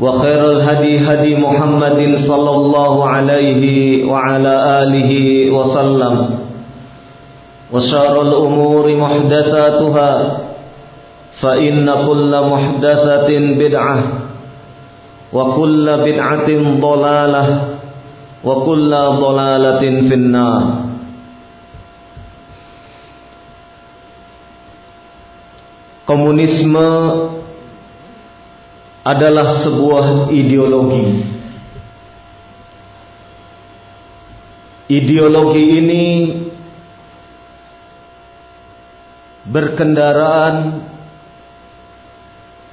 وخير الهدي هدي محمد صلى الله عليه وعلى آله وسلم وشار الأمور محدثاتها فإن كل محدثة بدعة وكل بدعة ضلالة وكل ضلالة في النار Komunisme adalah sebuah ideologi. Ideologi ini berkendaraan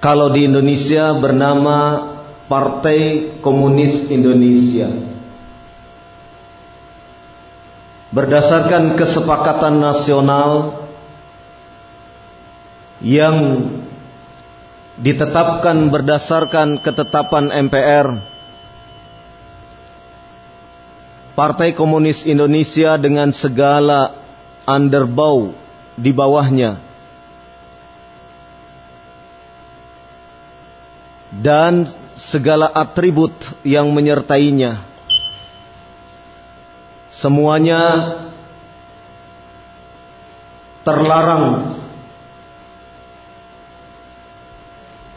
kalau di Indonesia bernama Partai Komunis Indonesia. Berdasarkan kesepakatan nasional yang ditetapkan berdasarkan ketetapan MPR Partai Komunis Indonesia dengan segala underbow di bawahnya. Dan segala atribut yang menyertainya. Semuanya terlarang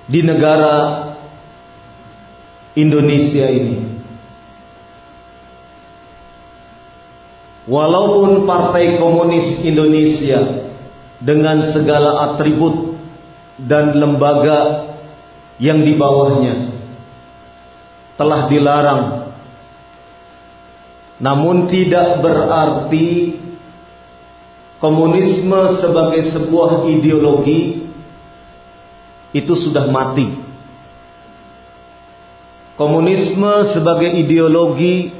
di negara Indonesia ini. Walaupun Partai Komunis Indonesia dengan segala atribut dan lembaga yang di bawahnya telah dilarang namun tidak berarti komunisme sebagai sebuah ideologi itu sudah mati. Komunisme sebagai ideologi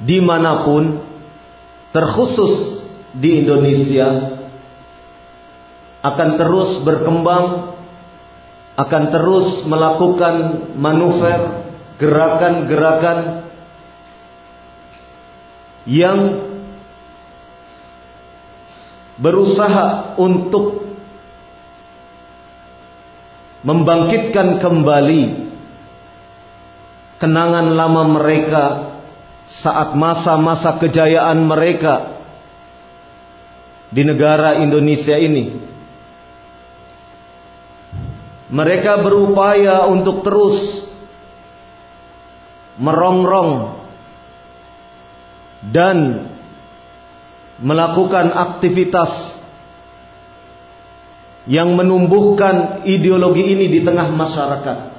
di mana pun, terkhusus di Indonesia, akan terus berkembang, akan terus melakukan manuver, gerakan-gerakan yang berusaha untuk membangkitkan kembali kenangan lama mereka saat masa-masa kejayaan mereka di negara Indonesia ini. Mereka berupaya untuk terus merongrong dan melakukan aktivitas yang menumbuhkan ideologi ini di tengah masyarakat.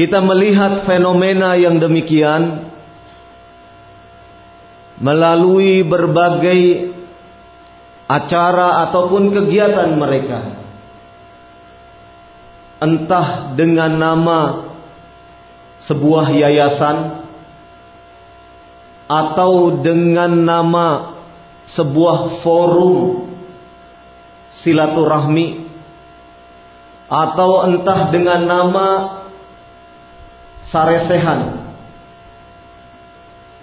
kita melihat fenomena yang demikian melalui berbagai acara ataupun kegiatan mereka. Entah dengan nama sebuah yayasan atau dengan nama sebuah forum silaturahmi atau entah dengan nama saresehan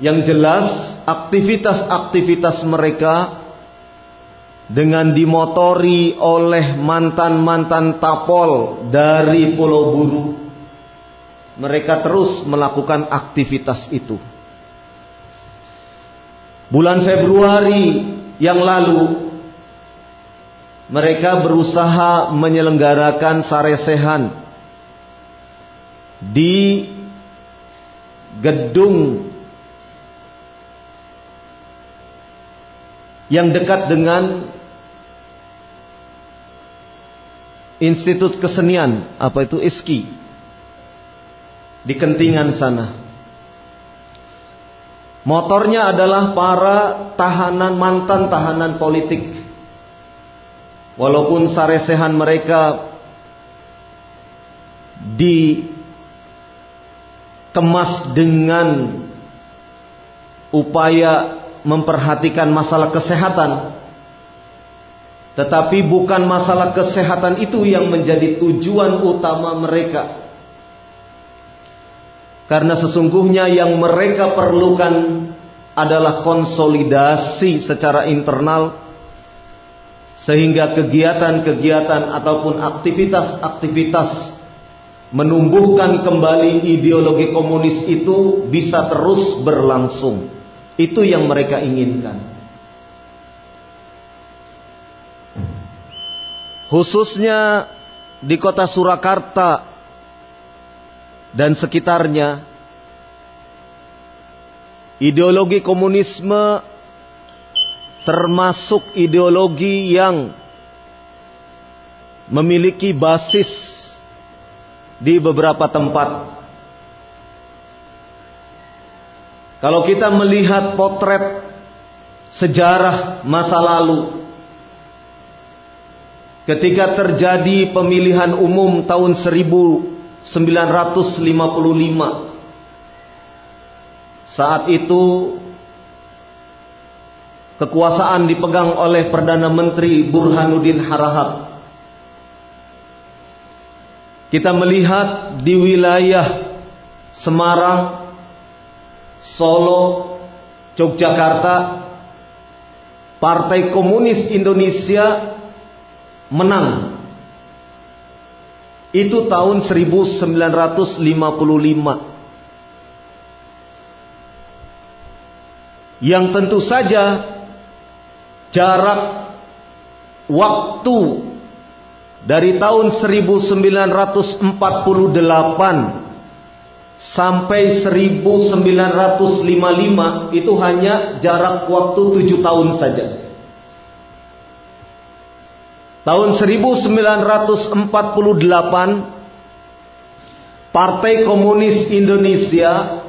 yang jelas aktivitas-aktivitas mereka dengan dimotori oleh mantan-mantan tapol dari Pulau Buru. Mereka terus melakukan aktivitas itu. Bulan Februari yang lalu mereka berusaha menyelenggarakan saresehan di gedung yang dekat dengan Institut Kesenian, apa itu ISKI di Kentingan sana. Motornya adalah para tahanan mantan tahanan politik. Walaupun saresehan mereka dikemas dengan upaya memperhatikan masalah kesehatan. Tetapi bukan masalah kesehatan itu yang menjadi tujuan utama mereka. Karena sesungguhnya yang mereka perlukan adalah konsolidasi secara internal sehingga kegiatan-kegiatan ataupun aktivitas-aktivitas menumbuhkan kembali ideologi komunis itu bisa terus berlangsung. Itu yang mereka inginkan. Khususnya di kota Surakarta dan sekitarnya, ideologi komunisme termasuk ideologi yang memiliki basis di beberapa tempat. Kalau kita melihat potret sejarah masa lalu ketika terjadi pemilihan umum tahun 1955 saat itu kekuasaan dipegang oleh Perdana Menteri Burhanuddin Harahap kita melihat di wilayah Semarang Solo, Yogyakarta, Partai Komunis Indonesia menang. Itu tahun 1955. Yang tentu saja jarak waktu dari tahun 1948 sampai 1955 itu hanya jarak waktu tujuh tahun saja. Tahun 1948 Partai Komunis Indonesia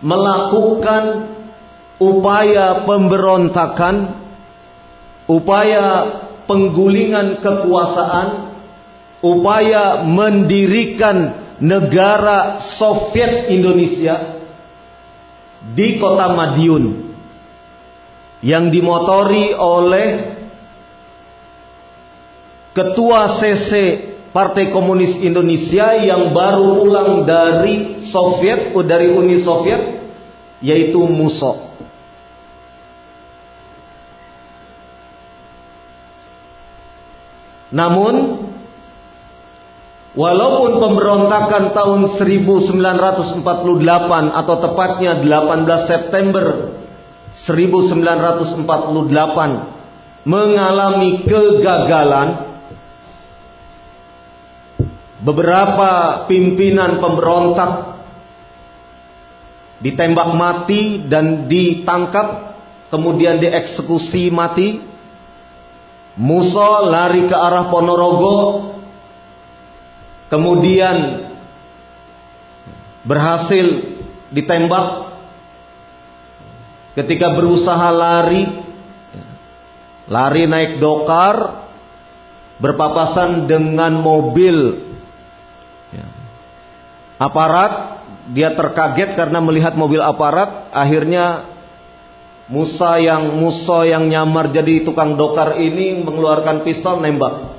melakukan upaya pemberontakan, upaya penggulingan kekuasaan, upaya mendirikan negara Soviet Indonesia di kota Madiun yang dimotori oleh ketua CC Partai Komunis Indonesia yang baru pulang dari Soviet dari Uni Soviet yaitu Muso. Namun Walaupun pemberontakan tahun 1948 atau tepatnya 18 September 1948 mengalami kegagalan beberapa pimpinan pemberontak ditembak mati dan ditangkap kemudian dieksekusi mati. Musa lari ke arah Ponorogo Kemudian berhasil ditembak. Ketika berusaha lari lari naik dokar berpapasan dengan mobil aparat dia terkaget karena melihat mobil aparat akhirnya Musa yang Musa yang nyamar jadi tukang dokar ini mengeluarkan pistol nembak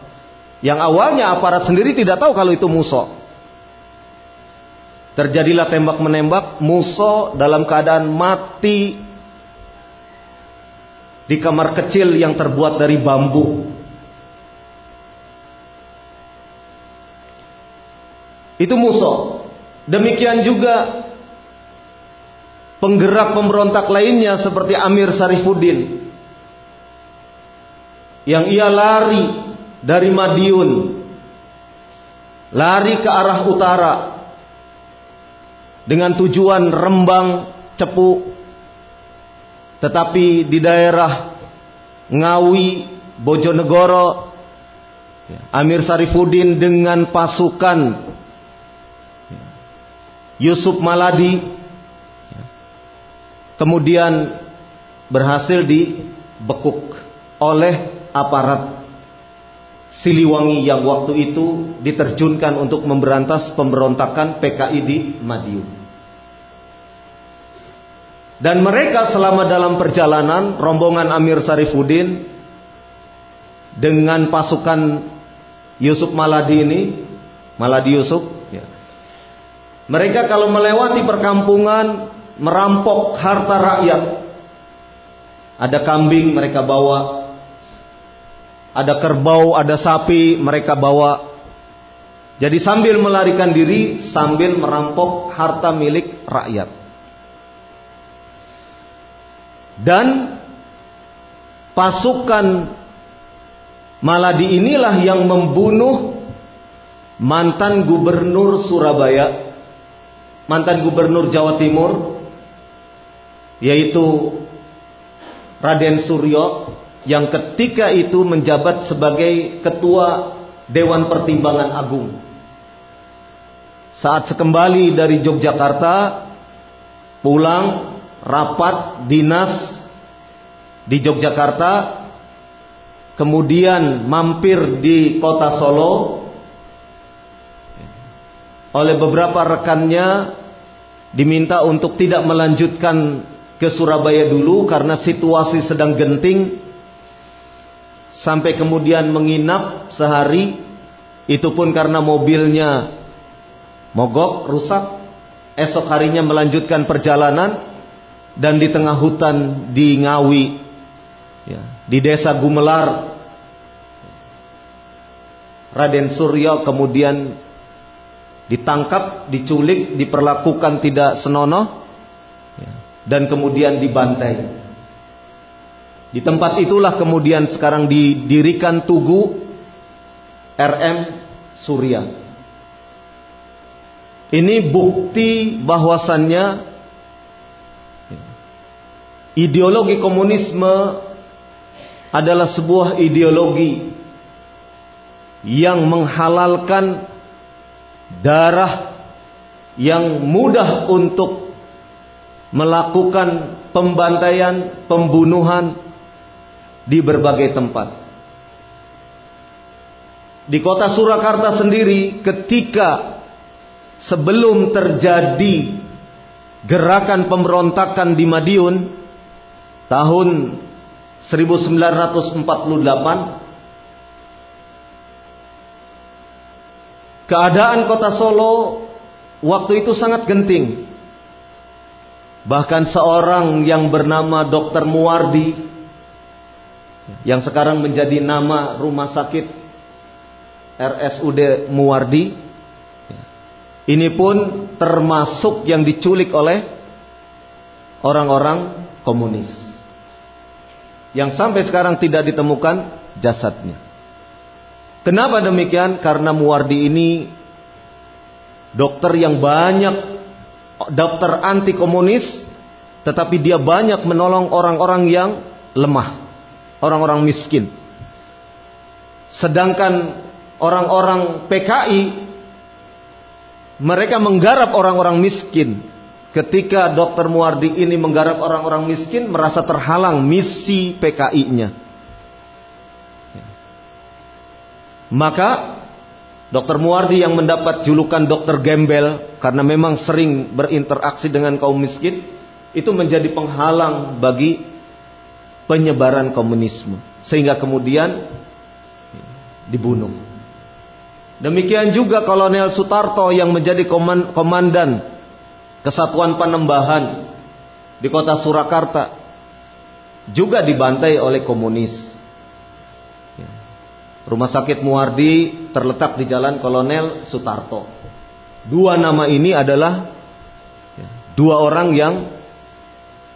yang awalnya aparat sendiri tidak tahu kalau itu Musa Terjadilah tembak menembak, Musa dalam keadaan mati di kamar kecil yang terbuat dari bambu. Itu Musa. Demikian juga penggerak pemberontak lainnya seperti Amir Sarifuddin yang ia lari dari Madiun lari ke arah utara dengan tujuan Rembang, Cepu. Tetapi di daerah Ngawi, Bojonegoro, Amir Sarifudin dengan pasukan Yusuf Maladi kemudian berhasil dibekuk oleh aparat Siliwangi yang waktu itu diterjunkan untuk memberantas pemberontakan PKI di Madiun. Dan mereka selama dalam perjalanan rombongan Amir Sarifuddin dengan pasukan Yusuf Maladi ini, Maladi Yusuf. Mereka kalau melewati perkampungan merampok harta rakyat. Ada kambing mereka bawa, ada kerbau, ada sapi mereka bawa. Jadi sambil melarikan diri, sambil merampok harta milik rakyat. Dan pasukan Maladi inilah yang membunuh mantan gubernur Surabaya, mantan gubernur Jawa Timur, yaitu Raden Suryo yang ketika itu menjabat sebagai ketua Dewan Pertimbangan Agung. Saat sekembali dari Yogyakarta, pulang rapat dinas di Yogyakarta, kemudian mampir di kota Solo oleh beberapa rekannya diminta untuk tidak melanjutkan ke Surabaya dulu karena situasi sedang genting sampai kemudian menginap sehari. Itu pun karena mobilnya mogok rusak. Esok harinya melanjutkan perjalanan dan di tengah hutan di Ngawi, ya, di desa Gumelar, Raden Suryo kemudian ditangkap, diculik, diperlakukan tidak senonoh, ya, dan kemudian dibantai. Di tempat itulah kemudian sekarang didirikan Tugu RM Surya. Ini bukti bahwasannya Ideologi komunisme adalah sebuah ideologi yang menghalalkan darah yang mudah untuk melakukan pembantaian, pembunuhan di berbagai tempat. Di kota Surakarta sendiri ketika sebelum terjadi gerakan pemberontakan di Madiun tahun 1948 keadaan kota Solo waktu itu sangat genting bahkan seorang yang bernama Dr. Muwardi yang sekarang menjadi nama rumah sakit RSUD Muwardi ini pun termasuk yang diculik oleh orang-orang komunis yang sampai sekarang tidak ditemukan jasadnya. Kenapa demikian? Karena Muwardi ini dokter yang banyak dokter anti komunis tetapi dia banyak menolong orang-orang yang lemah, orang-orang miskin. Sedangkan orang-orang PKI mereka menggarap orang-orang miskin. Ketika Dr. Muardi ini menggarap orang-orang miskin, merasa terhalang misi PKI-nya. Maka Dr. Muardi yang mendapat julukan Dr. Gembel karena memang sering berinteraksi dengan kaum miskin itu menjadi penghalang bagi penyebaran komunisme sehingga kemudian dibunuh. Demikian juga Kolonel Sutarto yang menjadi komandan Kesatuan Panembahan di kota Surakarta juga dibantai oleh komunis. Rumah sakit Muardi terletak di Jalan Kolonel Sutarto. Dua nama ini adalah ya, dua orang yang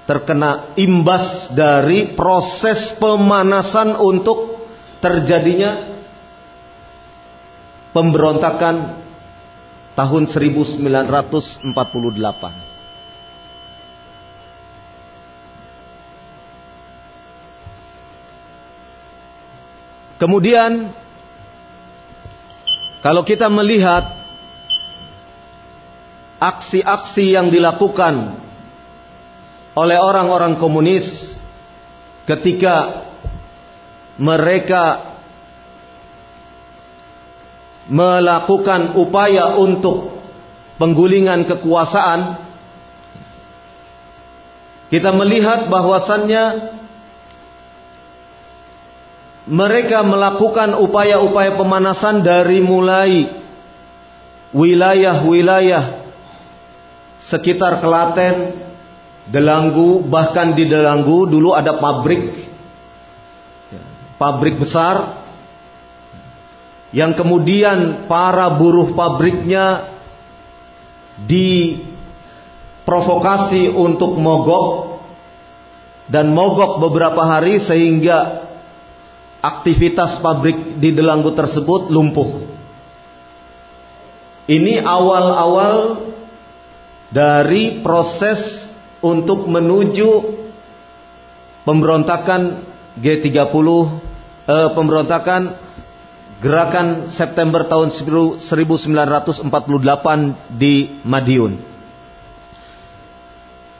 terkena imbas dari proses pemanasan untuk terjadinya pemberontakan tahun 1948. Kemudian kalau kita melihat aksi-aksi yang dilakukan oleh orang-orang komunis ketika mereka melakukan upaya untuk penggulingan kekuasaan kita melihat bahwasannya mereka melakukan upaya-upaya pemanasan dari mulai wilayah-wilayah sekitar Kelaten, Delanggu, bahkan di Delanggu dulu ada pabrik pabrik besar. Yang kemudian para buruh pabriknya diprovokasi untuk mogok dan mogok beberapa hari sehingga aktivitas pabrik di Delanggu tersebut lumpuh. Ini awal-awal dari proses untuk menuju pemberontakan G30 eh, pemberontakan gerakan September tahun 1948 di Madiun.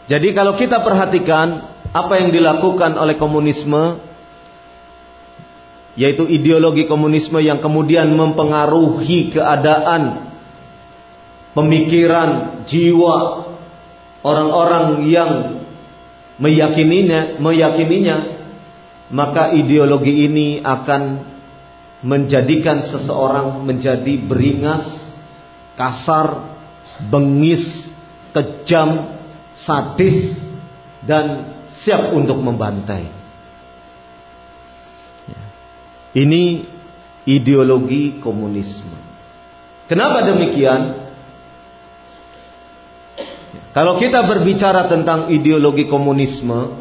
Jadi kalau kita perhatikan apa yang dilakukan oleh komunisme yaitu ideologi komunisme yang kemudian mempengaruhi keadaan pemikiran jiwa orang-orang yang meyakininya meyakininya maka ideologi ini akan menjadikan seseorang menjadi beringas kasar bengis kejam sadis dan siap untuk membantai ini ideologi komunisme. Kenapa demikian? Kalau kita berbicara tentang ideologi komunisme,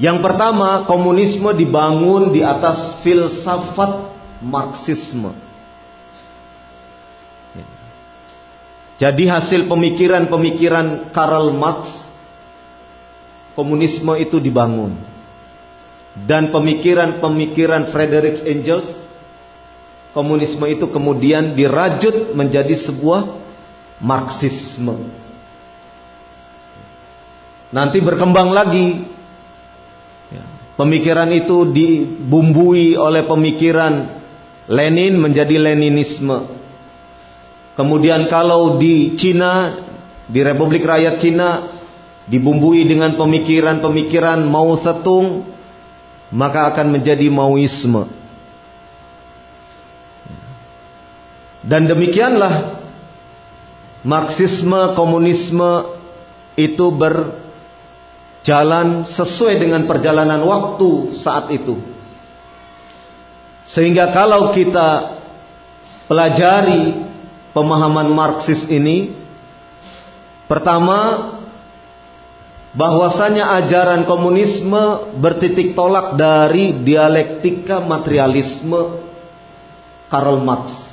yang pertama komunisme dibangun di atas filsafat Marxisme. Jadi hasil pemikiran-pemikiran Karl Marx, komunisme itu dibangun dan pemikiran-pemikiran Frederick Engels komunisme itu kemudian dirajut menjadi sebuah Marxisme. Nanti berkembang lagi ya, pemikiran itu dibumbui oleh pemikiran Lenin menjadi Leninisme. Kemudian kalau di Cina, di Republik Rakyat Cina dibumbui dengan pemikiran-pemikiran Mao Zedong maka akan menjadi Maoisme. Dan demikianlah Marxisme, komunisme itu berjalan sesuai dengan perjalanan waktu saat itu. Sehingga kalau kita pelajari pemahaman Marxis ini, pertama bahwasanya ajaran komunisme bertitik tolak dari dialektika materialisme Karl Marx.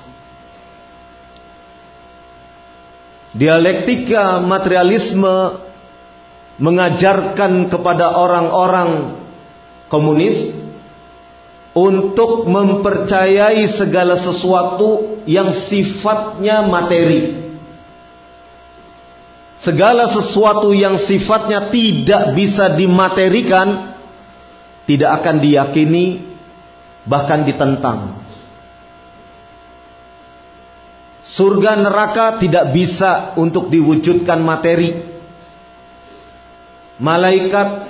Dialektika materialisme mengajarkan kepada orang-orang komunis untuk mempercayai segala sesuatu yang sifatnya materi. Segala sesuatu yang sifatnya tidak bisa dimaterikan tidak akan diyakini bahkan ditentang. Surga neraka tidak bisa untuk diwujudkan materi. Malaikat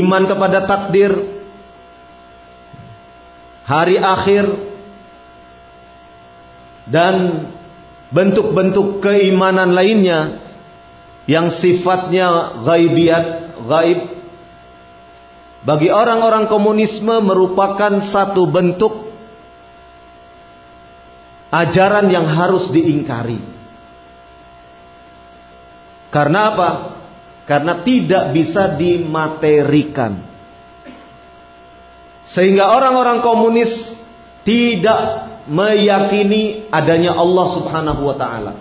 iman kepada takdir hari akhir dan bentuk-bentuk keimanan lainnya yang sifatnya gaibiat, gaib bagi orang-orang komunisme merupakan satu bentuk ajaran yang harus diingkari. Karena apa? Karena tidak bisa dimaterikan. Sehingga orang-orang komunis tidak meyakini adanya Allah Subhanahu wa taala.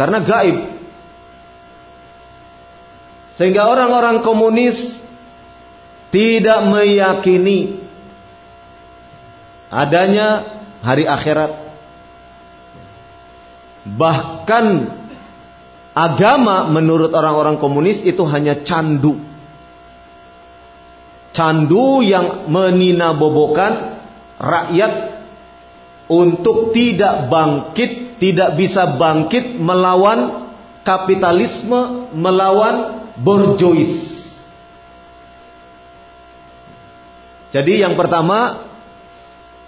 Karena gaib. Sehingga orang-orang komunis tidak meyakini adanya hari akhirat. Bahkan agama menurut orang-orang komunis itu hanya candu. Candu yang meninabobokan rakyat untuk tidak bangkit, tidak bisa bangkit melawan kapitalisme, melawan borjois. Jadi yang pertama,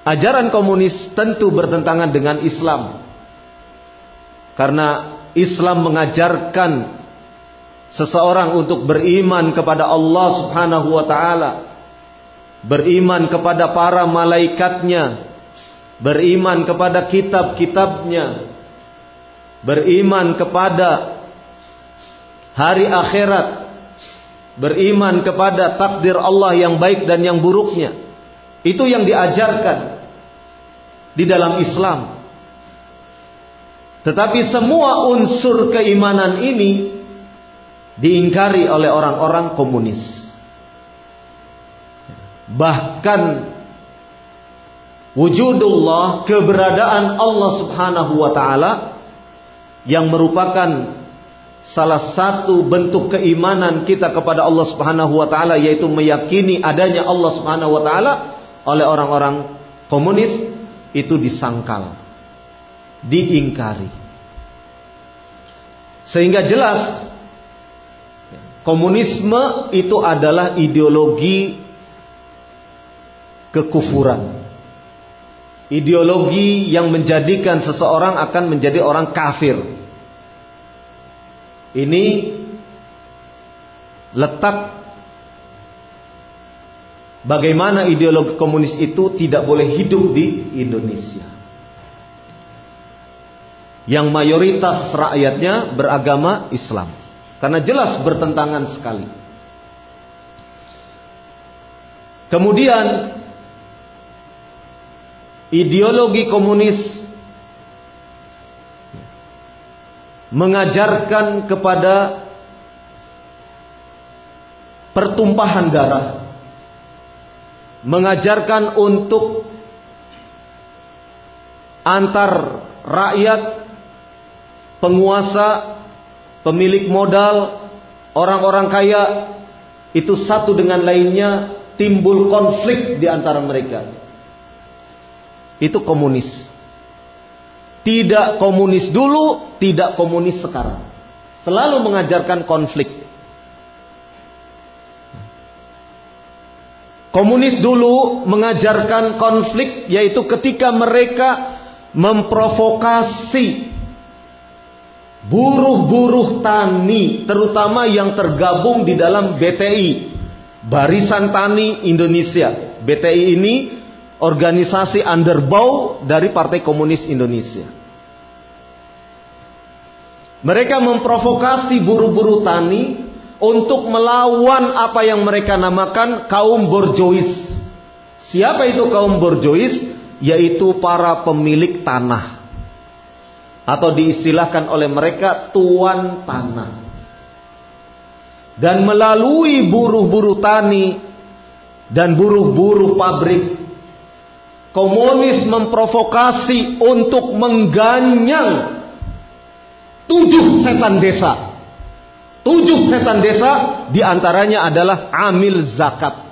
ajaran komunis tentu bertentangan dengan Islam. Karena Islam mengajarkan seseorang untuk beriman kepada Allah Subhanahu wa taala beriman kepada para malaikatnya, beriman kepada kitab-kitabnya, beriman kepada hari akhirat, beriman kepada takdir Allah yang baik dan yang buruknya. Itu yang diajarkan di dalam Islam. Tetapi semua unsur keimanan ini diingkari oleh orang-orang komunis. Bahkan wujudullah, keberadaan Allah Subhanahu wa taala yang merupakan salah satu bentuk keimanan kita kepada Allah Subhanahu wa taala yaitu meyakini adanya Allah Subhanahu wa taala oleh orang-orang komunis itu disangkal, diingkari. Sehingga jelas komunisme itu adalah ideologi kekufuran. Ideologi yang menjadikan seseorang akan menjadi orang kafir. Ini letak bagaimana ideologi komunis itu tidak boleh hidup di Indonesia. Yang mayoritas rakyatnya beragama Islam. Karena jelas bertentangan sekali. Kemudian ideologi komunis mengajarkan kepada pertumpahan darah mengajarkan untuk antar rakyat penguasa pemilik modal orang-orang kaya itu satu dengan lainnya timbul konflik di antara mereka itu komunis. Tidak komunis dulu, tidak komunis sekarang. Selalu mengajarkan konflik. Komunis dulu mengajarkan konflik yaitu ketika mereka memprovokasi buruh-buruh tani terutama yang tergabung di dalam BTI Barisan Tani Indonesia. BTI ini organisasi underbow dari Partai Komunis Indonesia. Mereka memprovokasi buru-buru tani untuk melawan apa yang mereka namakan kaum borjois. Siapa itu kaum borjois? Yaitu para pemilik tanah. Atau diistilahkan oleh mereka tuan tanah. dan melalui buruh-buruh tani dan buruh-buruh pabrik komunis memprovokasi untuk mengganyang tujuh setan desa. Tujuh setan desa di antaranya adalah amil zakat.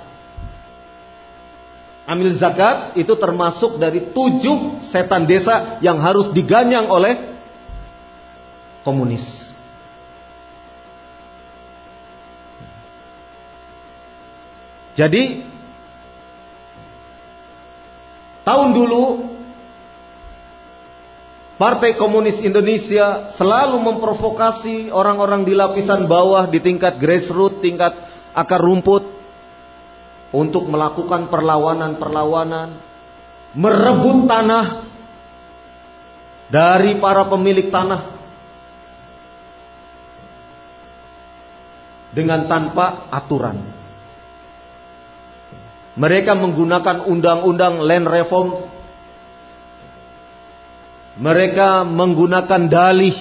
Amil zakat itu termasuk dari tujuh setan desa yang harus diganyang oleh komunis. Jadi Tahun dulu Partai Komunis Indonesia selalu memprovokasi orang-orang di lapisan bawah di tingkat grassroots, tingkat akar rumput untuk melakukan perlawanan-perlawanan, merebut tanah dari para pemilik tanah dengan tanpa aturan. Mereka menggunakan undang-undang land reform. Mereka menggunakan dalih.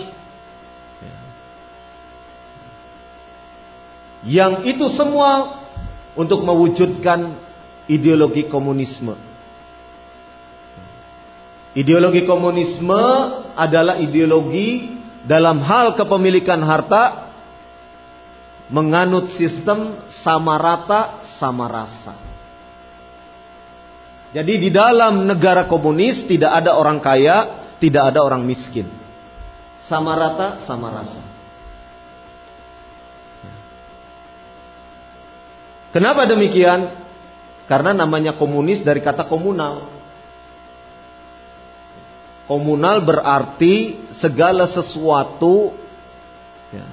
Yang itu semua untuk mewujudkan ideologi komunisme. Ideologi komunisme adalah ideologi dalam hal kepemilikan harta menganut sistem sama rata sama rasa. Jadi di dalam negara komunis tidak ada orang kaya, tidak ada orang miskin. Sama rata, sama rasa. Kenapa demikian? Karena namanya komunis dari kata komunal. Komunal berarti segala sesuatu ya,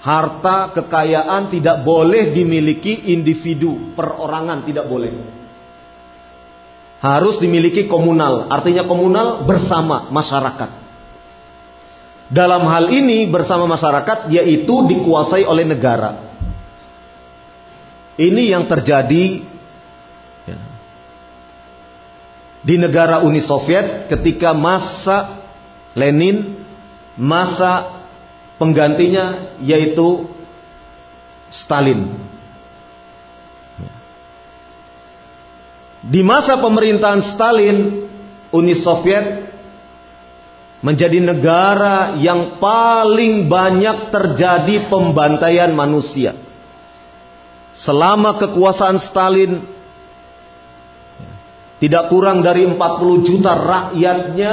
harta, kekayaan tidak boleh dimiliki individu, perorangan tidak boleh harus dimiliki komunal. Artinya komunal bersama masyarakat. Dalam hal ini bersama masyarakat yaitu dikuasai oleh negara. Ini yang terjadi ya, di negara Uni Soviet ketika masa Lenin, masa penggantinya yaitu Stalin. Di masa pemerintahan Stalin, Uni Soviet menjadi negara yang paling banyak terjadi pembantaian manusia. Selama kekuasaan Stalin tidak kurang dari 40 juta rakyatnya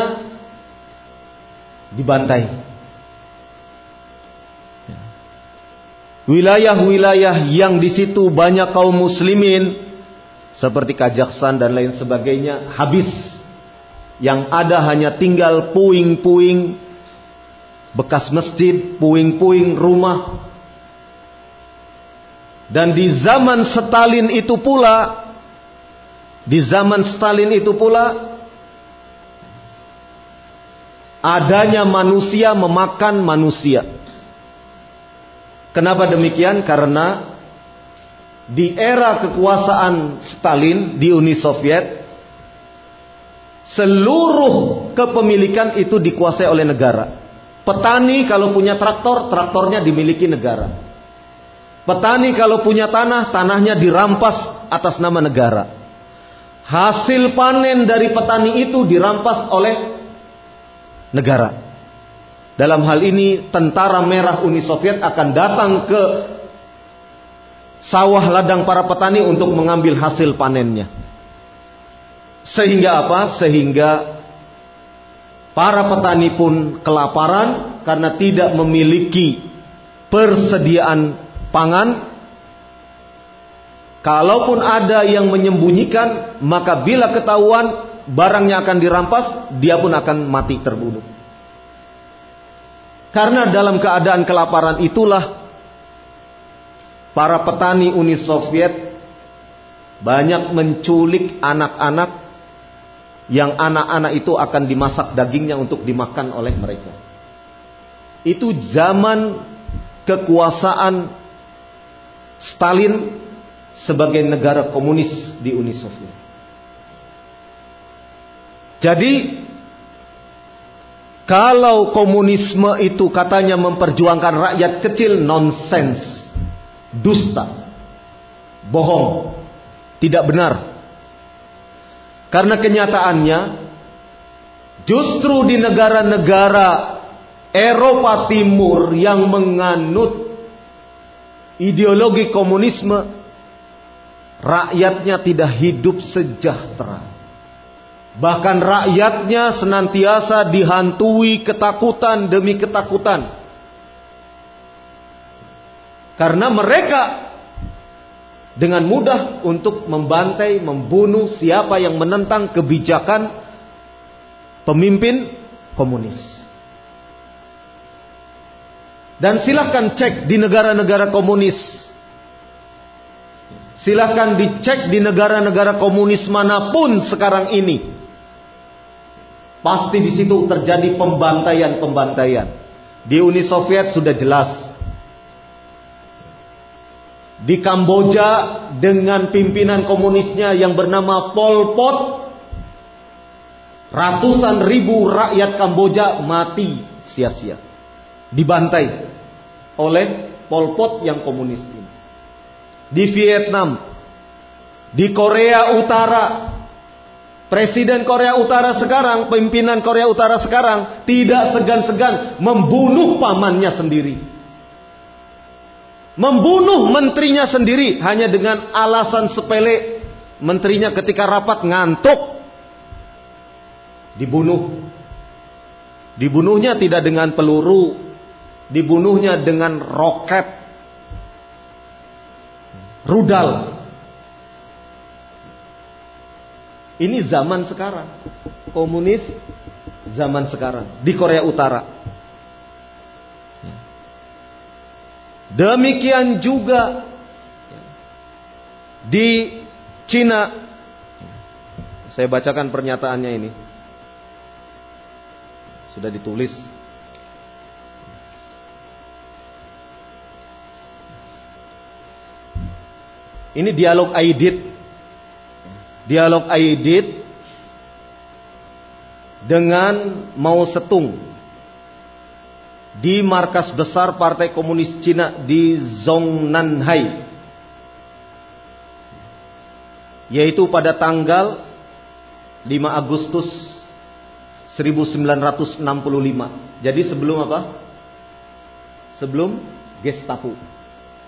dibantai. Wilayah-wilayah yang di situ banyak kaum muslimin seperti Kajaksan dan lain sebagainya habis. Yang ada hanya tinggal puing-puing bekas masjid, puing-puing rumah. Dan di zaman Stalin itu pula di zaman Stalin itu pula adanya manusia memakan manusia. Kenapa demikian? Karena di era kekuasaan Stalin di Uni Soviet seluruh kepemilikan itu dikuasai oleh negara. Petani kalau punya traktor, traktornya dimiliki negara. Petani kalau punya tanah, tanahnya dirampas atas nama negara. Hasil panen dari petani itu dirampas oleh negara. Dalam hal ini tentara merah Uni Soviet akan datang ke sawah ladang para petani untuk mengambil hasil panennya. Sehingga apa? Sehingga para petani pun kelaparan karena tidak memiliki persediaan pangan. Kalaupun ada yang menyembunyikan, maka bila ketahuan barangnya akan dirampas, dia pun akan mati terbunuh. Karena dalam keadaan kelaparan itulah para petani Uni Soviet banyak menculik anak-anak yang anak-anak itu akan dimasak dagingnya untuk dimakan oleh mereka. Itu zaman kekuasaan Stalin sebagai negara komunis di Uni Soviet. Jadi kalau komunisme itu katanya memperjuangkan rakyat kecil nonsens dusta, bohong, tidak benar. Karena kenyataannya justru di negara-negara Eropa Timur yang menganut ideologi komunisme rakyatnya tidak hidup sejahtera. Bahkan rakyatnya senantiasa dihantui ketakutan demi ketakutan. Karena mereka dengan mudah untuk membantai, membunuh siapa yang menentang kebijakan pemimpin komunis. Dan silahkan cek di negara-negara komunis. Silahkan dicek di negara-negara komunis mana pun sekarang ini. Pasti di situ terjadi pembantaian-pembantaian. Di Uni Soviet sudah jelas. Di Kamboja dengan pimpinan komunisnya yang bernama Pol Pot, ratusan ribu rakyat Kamboja mati sia-sia. Dibantai oleh Pol Pot yang komunis ini. Di Vietnam, di Korea Utara, Presiden Korea Utara sekarang, pimpinan Korea Utara sekarang tidak segan-segan membunuh pamannya sendiri. Membunuh menterinya sendiri hanya dengan alasan sepele menterinya ketika rapat ngantuk. Dibunuh. Dibunuhnya tidak dengan peluru, dibunuhnya dengan roket rudal Ini zaman sekarang. Komunis zaman sekarang di Korea Utara. Demikian juga di Cina. Saya bacakan pernyataannya ini. Sudah ditulis. Ini dialog Aidit dialog Aidit dengan Mao Setung di markas besar Partai Komunis Cina di Zongnanhai yaitu pada tanggal 5 Agustus 1965. Jadi sebelum apa? Sebelum Gestapo.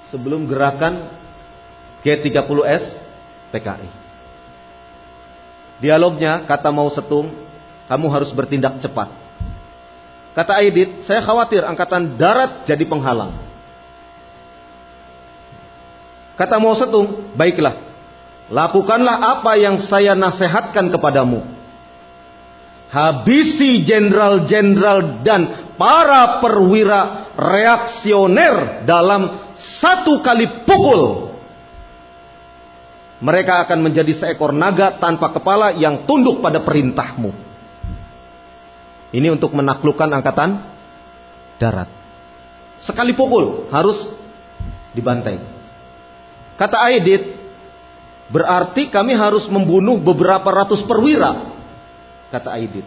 Sebelum gerakan G30S PKI. Dialognya kata mau setung, kamu harus bertindak cepat. Kata Aidit, saya khawatir angkatan darat jadi penghalang. Kata mau setung, baiklah. Lakukanlah apa yang saya nasihatkan kepadamu. Habisi jenderal-jenderal dan para perwira reaksioner dalam satu kali pukul mereka akan menjadi seekor naga tanpa kepala yang tunduk pada perintahmu. Ini untuk menaklukkan angkatan darat. Sekali pukul harus dibantai. Kata Aidit, berarti kami harus membunuh beberapa ratus perwira. Kata Aidit.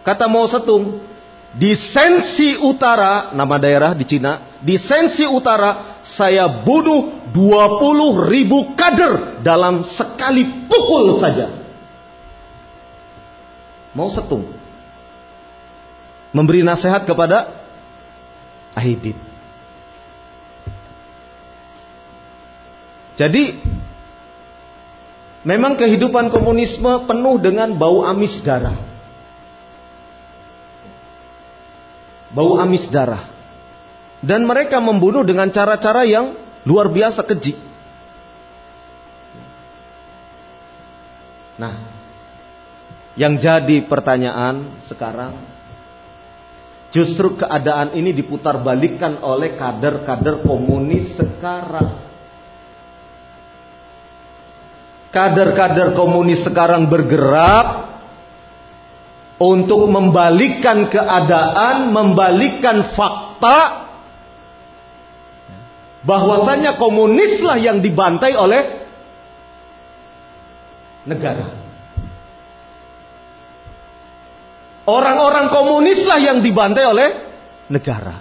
Kata Mao Setung, di Sensi Utara, nama daerah di Cina, di Sensi Utara saya bunuh 20 ribu kader dalam sekali pukul saja. Mau setung. Memberi nasihat kepada Aidit. Jadi memang kehidupan komunisme penuh dengan bau amis darah. Bau amis darah. Dan mereka membunuh dengan cara-cara yang Luar biasa keji. Nah, yang jadi pertanyaan sekarang justru keadaan ini diputar balikan oleh kader-kader komunis sekarang. Kader-kader komunis sekarang bergerak untuk membalikkan keadaan, membalikkan fakta bahwasanya komunislah yang dibantai oleh negara. Orang-orang komunislah yang dibantai oleh negara.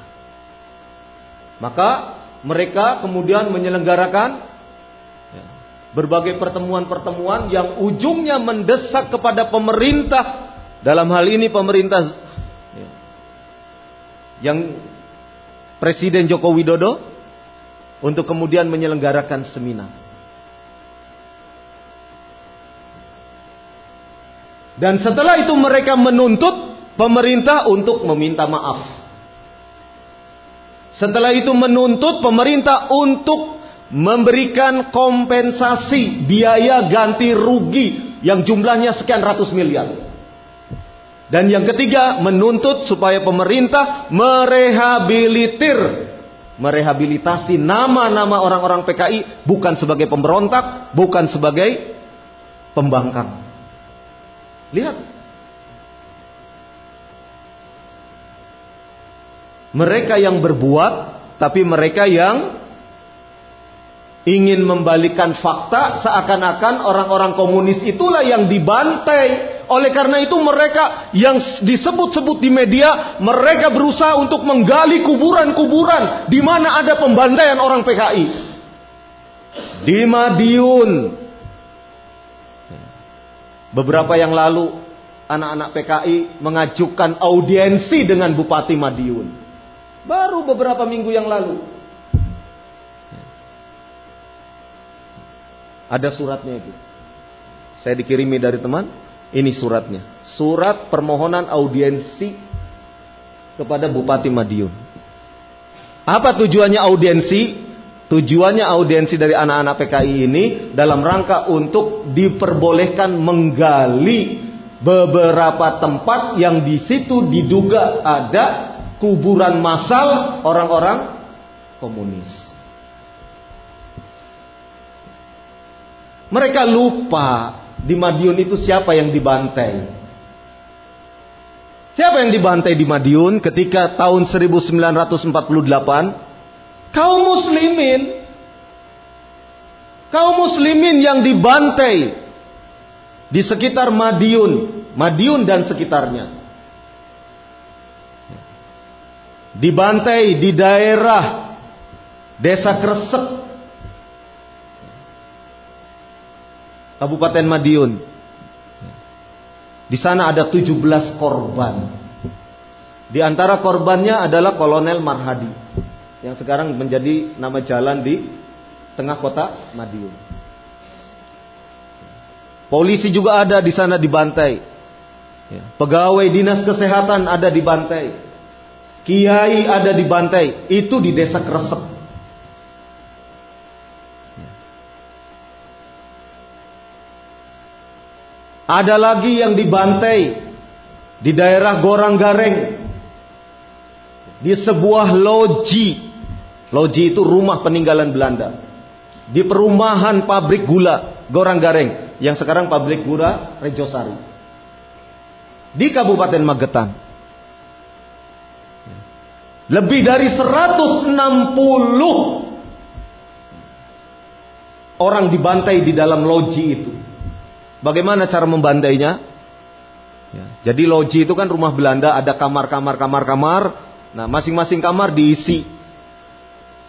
Maka mereka kemudian menyelenggarakan ya, berbagai pertemuan-pertemuan yang ujungnya mendesak kepada pemerintah dalam hal ini pemerintah ya, yang Presiden Joko Widodo untuk kemudian menyelenggarakan seminar. Dan setelah itu mereka menuntut pemerintah untuk meminta maaf. Setelah itu menuntut pemerintah untuk memberikan kompensasi biaya ganti rugi yang jumlahnya sekian ratus miliar. Dan yang ketiga menuntut supaya pemerintah merehabilitir merehabilitasi nama-nama orang-orang PKI bukan sebagai pemberontak, bukan sebagai pembangkang. Lihat mereka yang berbuat, tapi mereka yang ingin membalikan fakta seakan-akan orang-orang komunis itulah yang dibantai. Oleh karena itu mereka yang disebut-sebut di media, mereka berusaha untuk menggali kuburan-kuburan di mana ada pembantaian orang PKI. Di Madiun. Beberapa yang lalu anak-anak PKI mengajukan audiensi dengan Bupati Madiun. Baru beberapa minggu yang lalu. Ada suratnya itu. Saya dikirimi dari teman, ini suratnya. Surat permohonan audiensi kepada Bupati Madiun. Apa tujuannya audiensi? Tujuannya audiensi dari anak-anak PKI ini dalam rangka untuk diperbolehkan menggali beberapa tempat yang di situ diduga ada kuburan massal orang-orang komunis. Mereka lupa di Madiun itu siapa yang dibantai. Siapa yang dibantai di Madiun ketika tahun 1948? Kaum muslimin. Kaum muslimin yang dibantai di sekitar Madiun, Madiun dan sekitarnya. dibantai di daerah Desa Kresek Kabupaten Madiun. Di sana ada 17 korban. Di antara korbannya adalah Kolonel Marhadi yang sekarang menjadi nama jalan di tengah kota Madiun. Polisi juga ada di sana dibantai. Pegawai dinas kesehatan ada dibantai. Kiai ada di Bantai, itu di desa Kresek. Ada lagi yang dibantai di daerah Gorang Gareng. Di sebuah loji. Loji itu rumah peninggalan Belanda. Di perumahan pabrik gula Gorang Gareng. Yang sekarang pabrik gula Rejosari. Di Kabupaten Magetan. Lebih dari 160 orang dibantai di dalam loji itu. Bagaimana cara membantainya? Ya, jadi loji itu kan rumah Belanda, ada kamar-kamar, kamar-kamar. Nah, masing-masing kamar diisi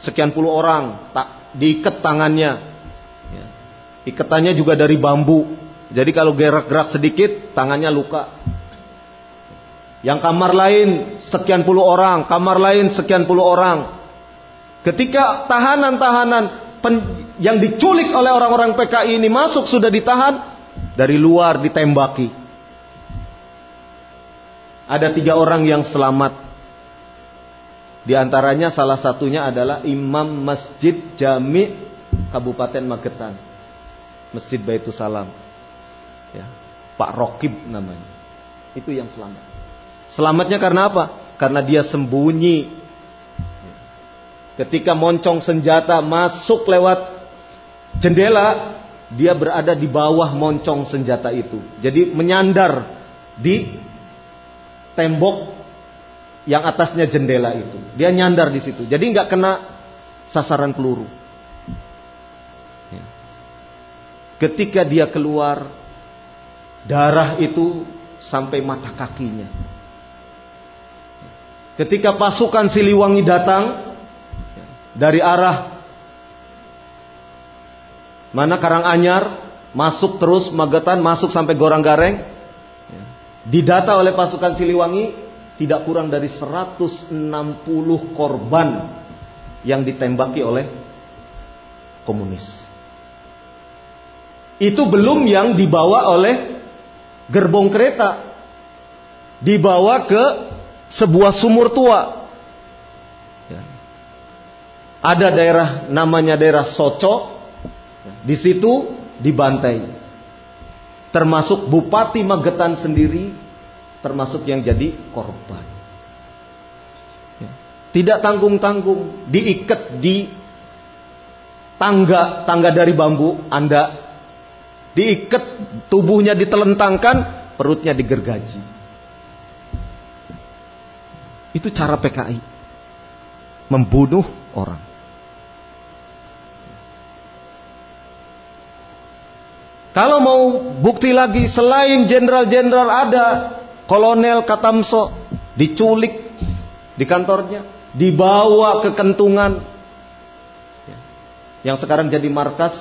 sekian puluh orang, tak diikat tangannya. Ya. Iketannya juga dari bambu. Jadi kalau gerak-gerak sedikit, tangannya luka. Yang kamar lain sekian puluh orang, kamar lain sekian puluh orang. Ketika tahanan-tahanan yang diculik oleh orang-orang PKI ini masuk sudah ditahan, dari luar ditembaki. Ada tiga orang yang selamat. Di antaranya salah satunya adalah Imam Masjid Jami Kabupaten Magetan. Masjid Baitul Salam. Ya, Pak Rokib namanya. Itu yang selamat. Selamatnya karena apa? Karena dia sembunyi. Ketika moncong senjata masuk lewat jendela, dia berada di bawah moncong senjata itu. Jadi menyandar di tembok yang atasnya jendela itu. Dia nyandar di situ. Jadi nggak kena sasaran peluru. Ketika dia keluar, darah itu sampai mata kakinya. Ketika pasukan Siliwangi datang, dari arah mana Karanganyar masuk terus Magetan masuk sampai Gorang Gareng didata oleh pasukan Siliwangi tidak kurang dari 160 korban yang ditembaki oleh komunis. Itu belum yang dibawa oleh gerbong kereta. Dibawa ke sebuah sumur tua. Ya. Ada daerah namanya daerah Soco. Di situ dibantai. Termasuk Bupati Magetan sendiri termasuk yang jadi korban. Ya. Tidak tanggung-tanggung, diikat di tangga tangga dari bambu, Anda diikat tubuhnya ditelentangkan, perutnya digergaji. Itu cara PKI membunuh orang. Kalau mau bukti lagi selain jenderal-jenderal ada kolonel Katamso diculik di kantornya, dibawa ke kentungan yang sekarang jadi markas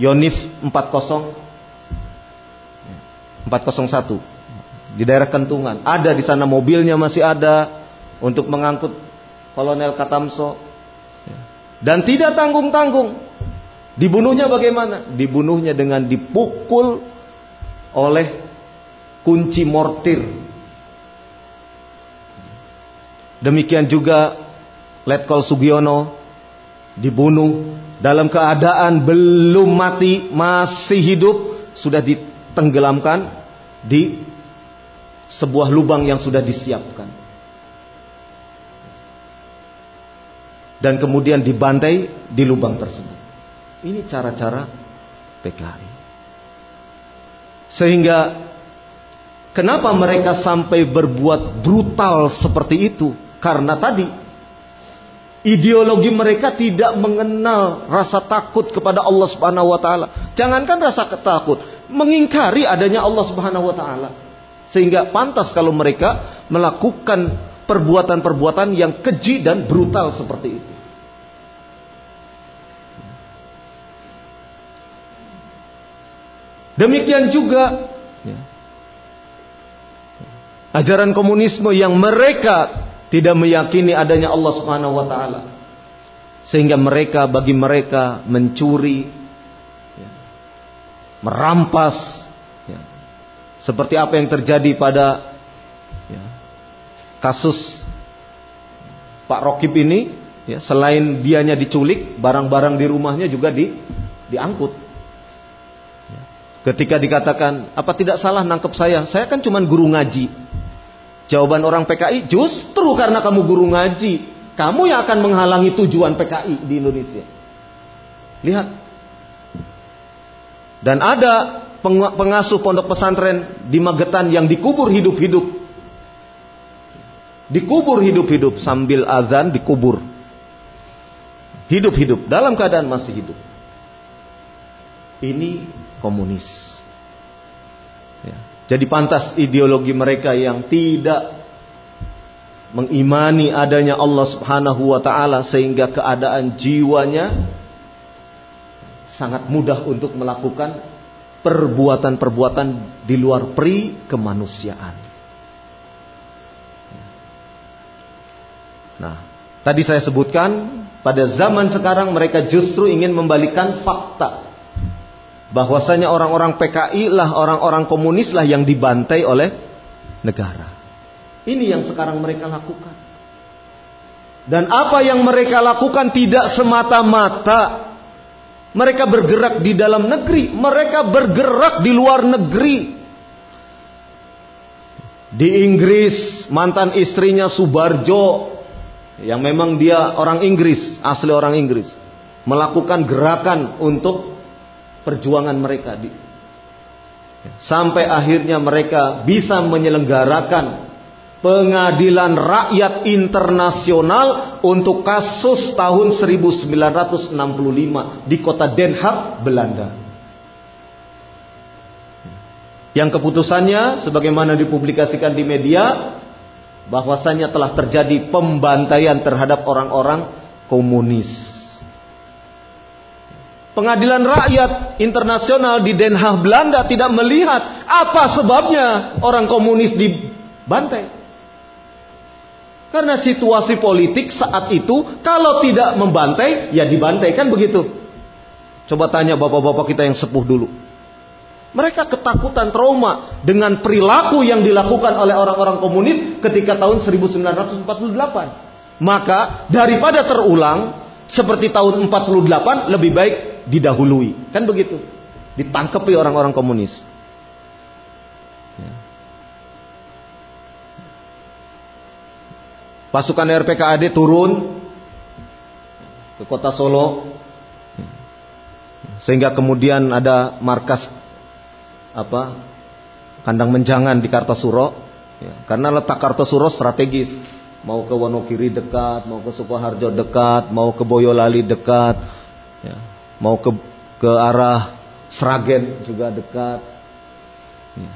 Yonif 40 401 di daerah Kentungan. Ada di sana mobilnya masih ada untuk mengangkut Kolonel Katamso. Dan tidak tanggung-tanggung. Dibunuhnya bagaimana? Dibunuhnya dengan dipukul oleh kunci mortir. Demikian juga Letkol Sugiono dibunuh dalam keadaan belum mati, masih hidup, sudah ditenggelamkan di sebuah lubang yang sudah disiapkan. Dan kemudian dibantai di lubang tersebut. Ini cara-cara PKI. Sehingga kenapa mereka sampai berbuat brutal seperti itu? Karena tadi Ideologi mereka tidak mengenal rasa takut kepada Allah Subhanahu wa taala. Jangankan rasa takut, mengingkari adanya Allah Subhanahu wa taala. Sehingga pantas kalau mereka melakukan perbuatan-perbuatan yang keji dan brutal seperti itu. Demikian juga ya, ajaran komunisme yang mereka tidak meyakini adanya Allah Subhanahu wa taala. Sehingga mereka bagi mereka mencuri ya, merampas ya, seperti apa yang terjadi pada ya, kasus Pak Rokib ini ya, selain dianya diculik barang-barang di rumahnya juga di diangkut. Ketika dikatakan apa tidak salah nangkep saya saya kan cuma guru ngaji Jawaban orang PKI, justru karena kamu guru ngaji, kamu yang akan menghalangi tujuan PKI di Indonesia. Lihat. Dan ada pengasuh pondok pesantren di Magetan yang dikubur hidup-hidup. Dikubur hidup-hidup sambil azan dikubur. Hidup-hidup dalam keadaan masih hidup. Ini komunis. Ya. Jadi pantas ideologi mereka yang tidak mengimani adanya Allah Subhanahu wa taala sehingga keadaan jiwanya sangat mudah untuk melakukan perbuatan-perbuatan di luar pri kemanusiaan. Nah, tadi saya sebutkan pada zaman sekarang mereka justru ingin membalikan fakta bahwasanya orang-orang PKI lah orang-orang komunis lah yang dibantai oleh negara. Ini yang sekarang mereka lakukan. Dan apa yang mereka lakukan tidak semata-mata mereka bergerak di dalam negeri, mereka bergerak di luar negeri. Di Inggris, mantan istrinya Subarjo yang memang dia orang Inggris, asli orang Inggris, melakukan gerakan untuk perjuangan mereka di sampai akhirnya mereka bisa menyelenggarakan pengadilan rakyat internasional untuk kasus tahun 1965 di kota Den Haag, Belanda. Yang keputusannya sebagaimana dipublikasikan di media bahwasanya telah terjadi pembantaian terhadap orang-orang komunis. Pengadilan Rakyat Internasional di Den Haag Belanda tidak melihat apa sebabnya orang komunis dibantai. Karena situasi politik saat itu kalau tidak membantai ya dibantai kan begitu. Coba tanya bapak-bapak kita yang sepuh dulu. Mereka ketakutan trauma dengan perilaku yang dilakukan oleh orang-orang komunis ketika tahun 1948. Maka daripada terulang seperti tahun 48 lebih baik didahului. Kan begitu. Ditangkapi orang-orang komunis. Ya. Pasukan RPKAD turun ke kota Solo sehingga kemudian ada markas apa kandang menjangan di Kartosuro ya, karena letak Kartosuro strategis mau ke Wonogiri dekat mau ke Sukoharjo dekat mau ke Boyolali dekat ya, mau ke ke arah Sragen juga dekat ya.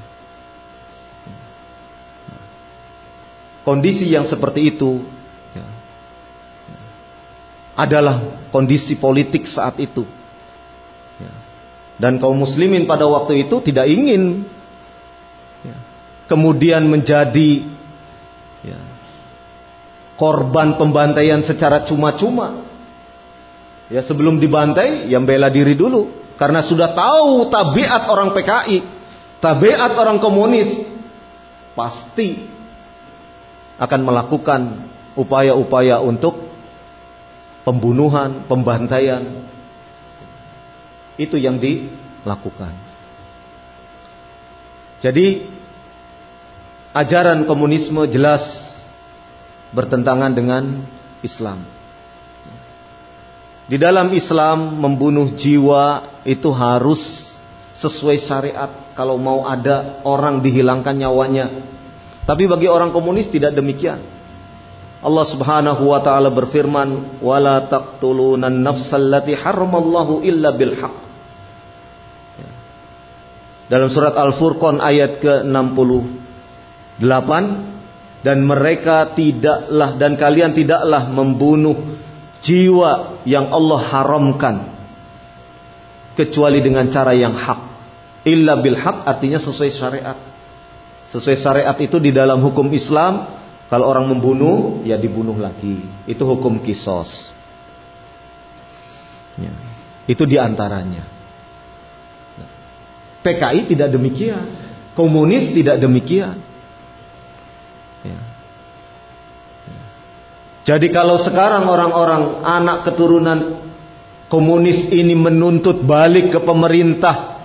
kondisi yang seperti itu ya, adalah kondisi politik saat itu dan kaum muslimin pada waktu itu tidak ingin ya, kemudian menjadi ya, korban pembantaian secara cuma-cuma. Ya sebelum dibantai, yang bela diri dulu. Karena sudah tahu tabiat orang PKI, tabiat orang komunis, pasti akan melakukan upaya-upaya untuk pembunuhan, pembantaian, itu yang dilakukan. Jadi ajaran komunisme jelas bertentangan dengan Islam. Di dalam Islam membunuh jiwa itu harus sesuai syariat kalau mau ada orang dihilangkan nyawanya. Tapi bagi orang komunis tidak demikian. Allah Subhanahu wa taala berfirman, "Wala taqtulunan nafsallati haramallahu illa bil haqq." dalam surat Al-Furqan ayat ke-68 dan mereka tidaklah dan kalian tidaklah membunuh jiwa yang Allah haramkan kecuali dengan cara yang hak illa bil haq artinya sesuai syariat sesuai syariat itu di dalam hukum Islam kalau orang membunuh ya dibunuh lagi itu hukum kisos ya. itu di antaranya PKI tidak demikian. Komunis tidak demikian. Ya. Jadi kalau sekarang orang-orang anak keturunan komunis ini menuntut balik ke pemerintah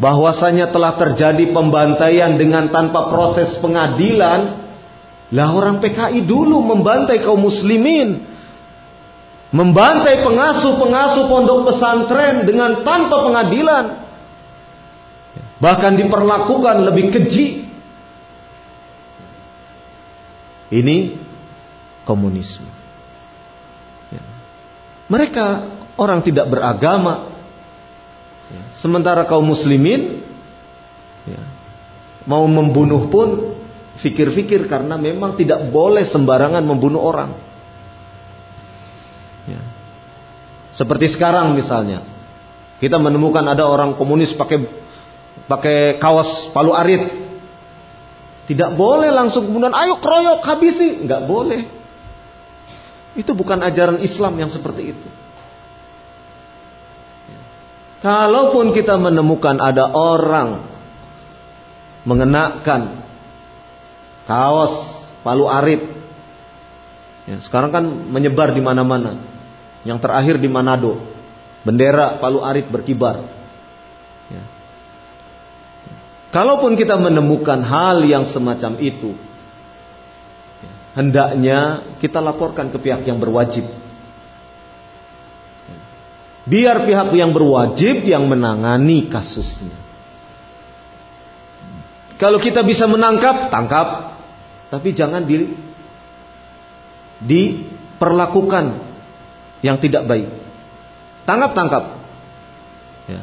bahwasanya telah terjadi pembantaian dengan tanpa proses pengadilan, lah orang PKI dulu membantai kaum muslimin, membantai pengasuh-pengasuh pondok pesantren dengan tanpa pengadilan. Bahkan diperlakukan lebih keji. Ini komunisme. Ya. Mereka orang tidak beragama. Ya. Sementara kaum muslimin ya, mau membunuh pun fikir-fikir karena memang tidak boleh sembarangan membunuh orang. Ya. Seperti sekarang misalnya, kita menemukan ada orang komunis pakai pakai kaos palu arit. Tidak boleh langsung kemudian ayo keroyok habisi, nggak boleh. Itu bukan ajaran Islam yang seperti itu. Kalaupun kita menemukan ada orang mengenakan kaos palu arit, ya, sekarang kan menyebar di mana-mana. Yang terakhir di Manado, bendera palu arit berkibar. Ya. Kalaupun kita menemukan hal yang semacam itu, hendaknya kita laporkan ke pihak yang berwajib. Biar pihak yang berwajib yang menangani kasusnya. Kalau kita bisa menangkap, tangkap. Tapi jangan di, diperlakukan yang tidak baik. Tangkap, tangkap. Ya.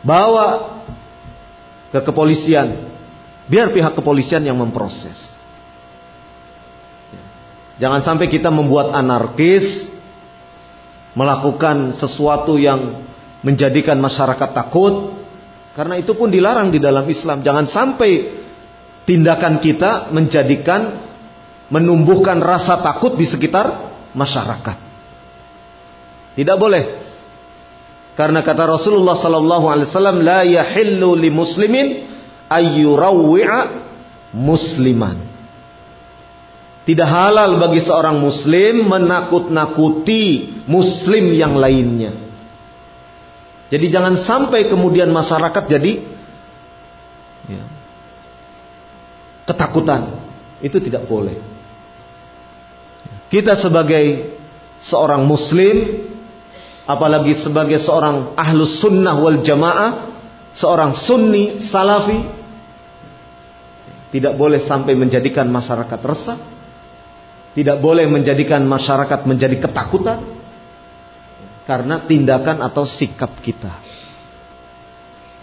Bawa ke kepolisian. Biar pihak kepolisian yang memproses. Jangan sampai kita membuat anarkis, melakukan sesuatu yang menjadikan masyarakat takut, karena itu pun dilarang di dalam Islam. Jangan sampai tindakan kita menjadikan menumbuhkan rasa takut di sekitar masyarakat. Tidak boleh. Karena kata Rasulullah sallallahu alaihi wasallam la yahillu li muslimin ayyurawwi'a musliman. Tidak halal bagi seorang muslim menakut-nakuti muslim yang lainnya. Jadi jangan sampai kemudian masyarakat jadi ya, ketakutan. Itu tidak boleh. Kita sebagai seorang muslim apalagi sebagai seorang ahlus sunnah wal jamaah seorang sunni salafi tidak boleh sampai menjadikan masyarakat resah tidak boleh menjadikan masyarakat menjadi ketakutan karena tindakan atau sikap kita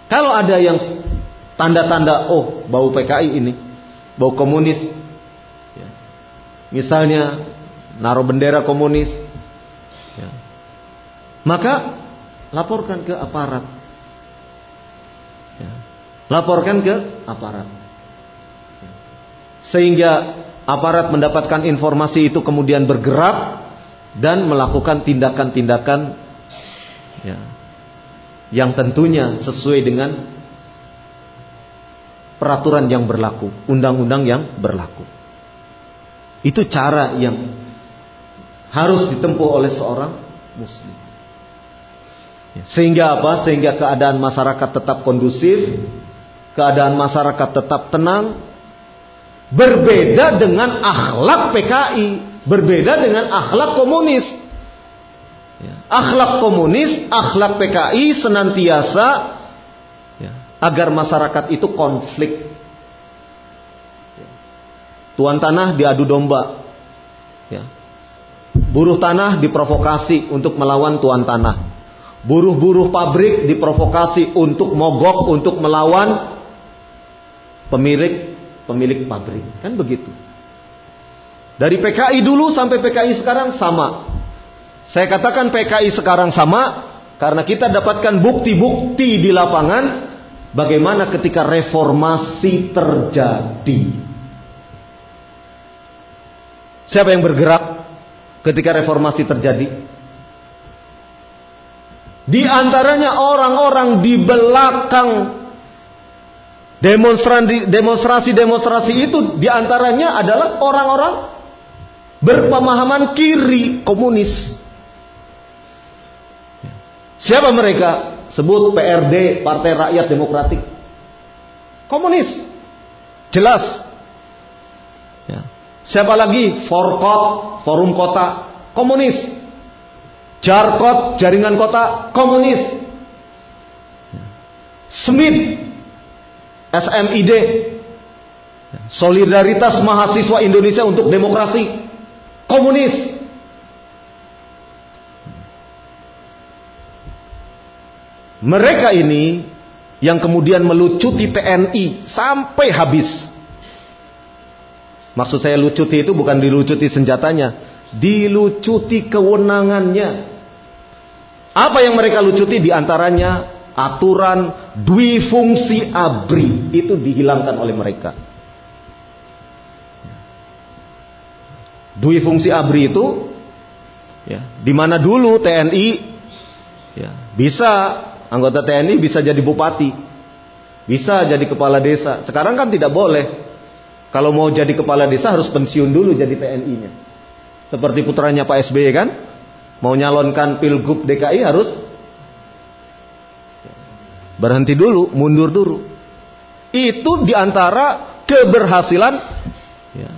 kalau ada yang tanda-tanda oh bau PKI ini bau komunis ya. misalnya naruh bendera komunis ya. maka laporkan ke aparat ya. laporkan ke aparat sehingga aparat mendapatkan informasi itu kemudian bergerak dan melakukan tindakan-tindakan ya, yang tentunya sesuai dengan peraturan yang berlaku, undang-undang yang berlaku. Itu cara yang harus ditempuh oleh seorang muslim. Ya, sehingga apa? Sehingga keadaan masyarakat tetap kondusif, keadaan masyarakat tetap tenang, berbeda dengan akhlak PKI, berbeda dengan akhlak komunis. Ya, akhlak komunis, akhlak PKI senantiasa ya, agar masyarakat itu konflik. Tuan tanah diadu domba. Ya, Buruh tanah diprovokasi untuk melawan tuan tanah. Buruh-buruh pabrik diprovokasi untuk mogok, untuk melawan pemilik pemilik pabrik. Kan begitu. Dari PKI dulu sampai PKI sekarang sama. Saya katakan PKI sekarang sama karena kita dapatkan bukti-bukti di lapangan bagaimana ketika reformasi terjadi. Siapa yang bergerak? ketika reformasi terjadi? Di antaranya orang-orang di belakang demonstrasi-demonstrasi itu di antaranya adalah orang-orang berpemahaman kiri komunis. Siapa mereka? Sebut PRD, Partai Rakyat Demokratik. Komunis. Jelas. Ya. Siapa lagi? Forkot, Forum Kota, komunis. Jarkot, Jaringan Kota, komunis. Smith, SMID, Solidaritas Mahasiswa Indonesia untuk Demokrasi, komunis. Mereka ini yang kemudian melucuti TNI sampai habis. Maksud saya lucuti itu bukan dilucuti senjatanya, dilucuti kewenangannya. Apa yang mereka lucuti di antaranya aturan dwi fungsi abri itu dihilangkan oleh mereka. Dwi fungsi abri itu ya, di mana dulu TNI ya, bisa anggota TNI bisa jadi bupati, bisa jadi kepala desa. Sekarang kan tidak boleh. Kalau mau jadi kepala desa harus pensiun dulu jadi TNI-nya. Seperti putranya Pak SBY kan? Mau nyalonkan pilgub DKI harus berhenti dulu, mundur dulu. Itu di antara keberhasilan ya,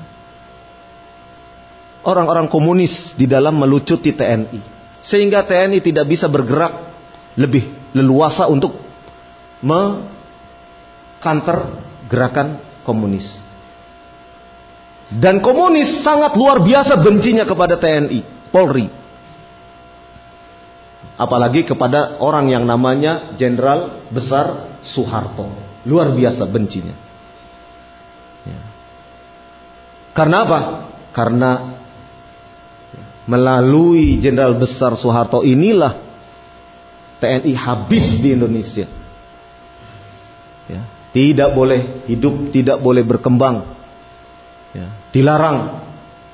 orang-orang komunis di dalam melucuti TNI. Sehingga TNI tidak bisa bergerak lebih leluasa untuk mengkanter gerakan komunis. Dan komunis sangat luar biasa bencinya kepada TNI, Polri. Apalagi kepada orang yang namanya Jenderal Besar Soeharto. Luar biasa bencinya. Ya. Karena apa? Karena melalui Jenderal Besar Soeharto inilah TNI habis di Indonesia. Ya, tidak boleh hidup, tidak boleh berkembang. Ya, dilarang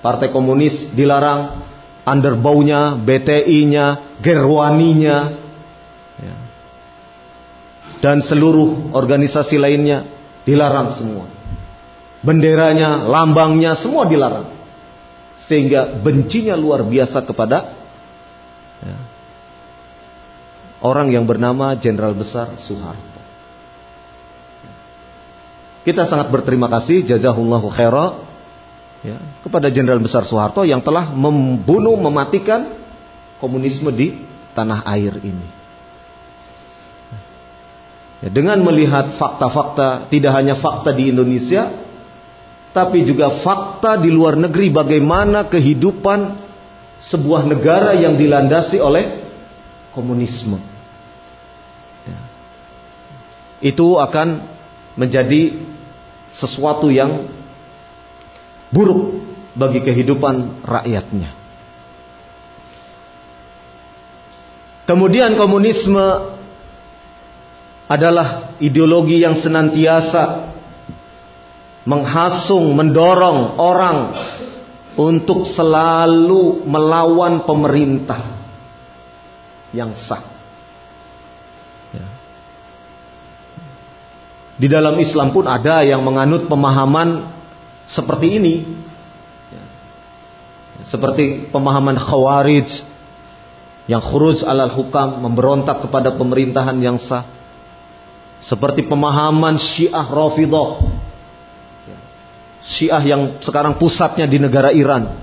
Partai Komunis dilarang underbaunya, BTI-nya, Gerwaninya, ya, dan seluruh organisasi lainnya dilarang semua. Benderanya, lambangnya, semua dilarang. Sehingga bencinya luar biasa kepada ya, orang yang bernama Jenderal Besar Soeharto. Kita sangat berterima kasih jazahullahu khairah ya, kepada Jenderal Besar Soeharto yang telah membunuh, mematikan komunisme di tanah air ini. Ya, dengan melihat fakta-fakta, tidak hanya fakta di Indonesia, tapi juga fakta di luar negeri bagaimana kehidupan sebuah negara yang dilandasi oleh komunisme. Ya. Itu akan menjadi sesuatu yang buruk bagi kehidupan rakyatnya. Kemudian komunisme adalah ideologi yang senantiasa menghasung, mendorong orang untuk selalu melawan pemerintah yang sah. Ya. Di dalam Islam pun ada yang menganut pemahaman seperti ini. Seperti pemahaman khawarij yang khuruj alal hukam memberontak kepada pemerintahan yang sah. Seperti pemahaman Syiah Rafidah. Syiah yang sekarang pusatnya di negara Iran.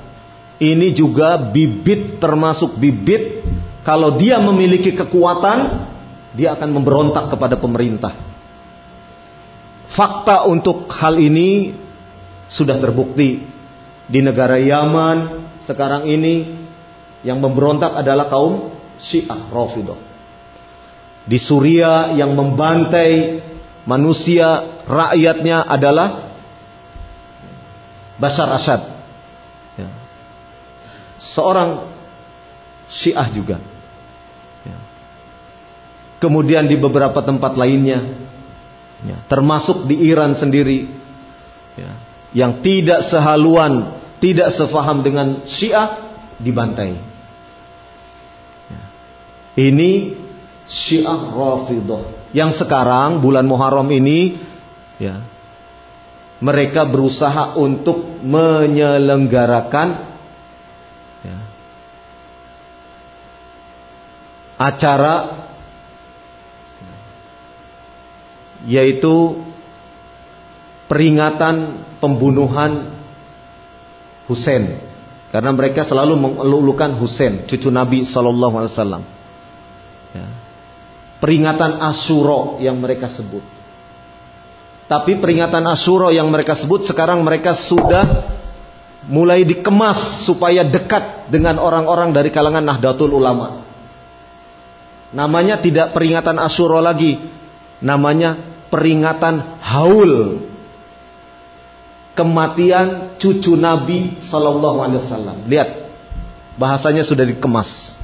Ini juga bibit termasuk bibit kalau dia memiliki kekuatan dia akan memberontak kepada pemerintah. Fakta untuk hal ini sudah terbukti di negara Yaman sekarang ini yang memberontak adalah kaum Syiah Rafidah. Di Suria yang membantai manusia rakyatnya adalah Bashar Assad. Ya. Seorang Syiah juga. Ya. Kemudian di beberapa tempat lainnya, ya, termasuk di Iran sendiri, ya, yang tidak sehaluan, tidak sefaham dengan Syiah dibantai. Ya. Ini Syiah Rafidah. Yang sekarang bulan Muharram ini ya mereka berusaha untuk menyelenggarakan ya, acara yaitu peringatan pembunuhan Husain. Karena mereka selalu mengelulukan Husain cucu Nabi Shallallahu Alaihi Wasallam. Ya. Peringatan Ashuro yang mereka sebut tapi peringatan Ashuro yang mereka sebut sekarang mereka sudah mulai dikemas supaya dekat dengan orang-orang dari kalangan Nahdlatul Ulama namanya tidak peringatan Ashuro lagi namanya peringatan haul kematian cucu Nabi Shallallahu Alaihi Wasallam. Lihat, bahasanya sudah dikemas.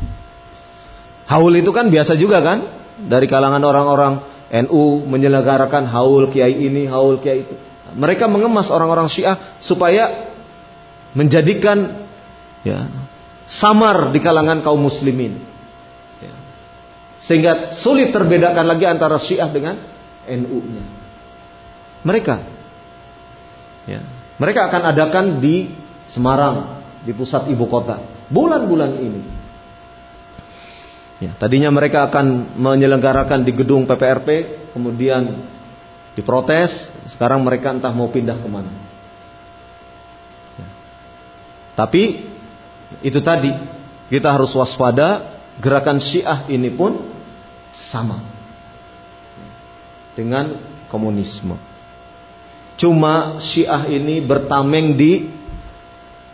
Haul itu kan biasa juga kan dari kalangan orang-orang NU menyelenggarakan haul kiai ini, haul kiai itu. Mereka mengemas orang-orang Syiah supaya menjadikan ya, samar di kalangan kaum muslimin. Ya. Sehingga sulit terbedakan lagi antara Syiah dengan NU-nya. Mereka Ya. Mereka akan adakan di Semarang, di pusat ibu kota, bulan-bulan ini. Ya, tadinya mereka akan menyelenggarakan di gedung PPRP, kemudian diprotes, sekarang mereka entah mau pindah ke mana. Ya. Tapi itu tadi kita harus waspada, gerakan Syiah ini pun sama dengan komunisme. Cuma Syiah ini bertameng di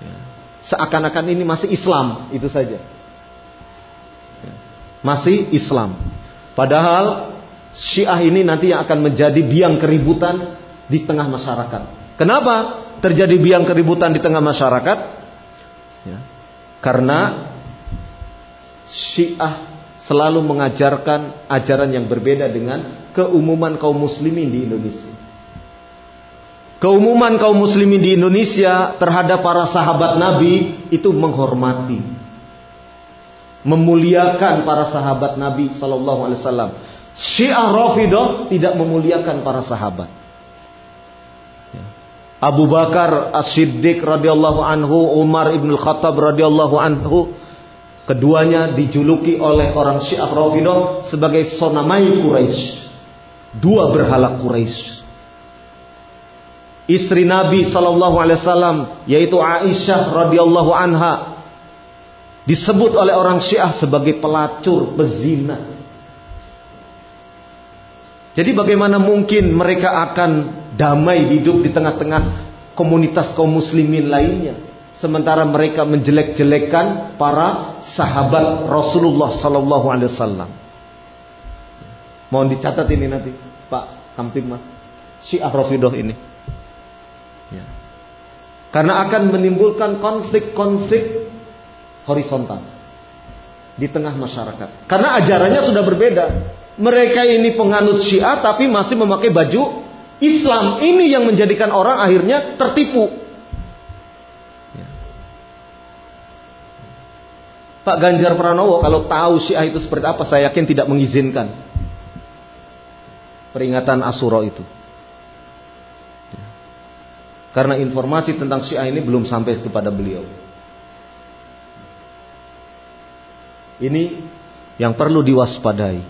ya, seakan-akan ini masih Islam, itu saja. Masih Islam. Padahal Syiah ini nanti yang akan menjadi biang keributan di tengah masyarakat. Kenapa terjadi biang keributan di tengah masyarakat? Ya. Karena Syiah selalu mengajarkan ajaran yang berbeda dengan keumuman kaum muslimin di Indonesia. Keumuman kaum muslimin di Indonesia terhadap para sahabat Nabi itu menghormati, memuliakan para sahabat Nabi Sallallahu Alaihi Wasallam. Syiah Rafidah tidak memuliakan para sahabat. Abu Bakar As-Siddiq radhiyallahu anhu, Umar ibn Khattab radhiyallahu anhu, keduanya dijuluki oleh orang Syiah Rafidah sebagai sonamai Quraisy. Dua berhala Quraisy istri Nabi Shallallahu Alaihi Wasallam yaitu Aisyah radhiyallahu anha disebut oleh orang Syiah sebagai pelacur pezina. Jadi bagaimana mungkin mereka akan damai hidup di tengah-tengah komunitas kaum muslimin lainnya sementara mereka menjelek-jelekan para sahabat Rasulullah Sallallahu Alaihi Wasallam. Mohon dicatat ini nanti Pak Kamtibmas Syiah Rafidah ini. Ya. Karena akan menimbulkan konflik-konflik horizontal di tengah masyarakat. Karena ajarannya sudah berbeda. Mereka ini penganut Syiah tapi masih memakai baju Islam. Ini yang menjadikan orang akhirnya tertipu. Ya. Pak Ganjar Pranowo kalau tahu Syiah itu seperti apa, saya yakin tidak mengizinkan peringatan Asuro itu. Karena informasi tentang Syiah ini belum sampai kepada beliau. Ini yang perlu diwaspadai.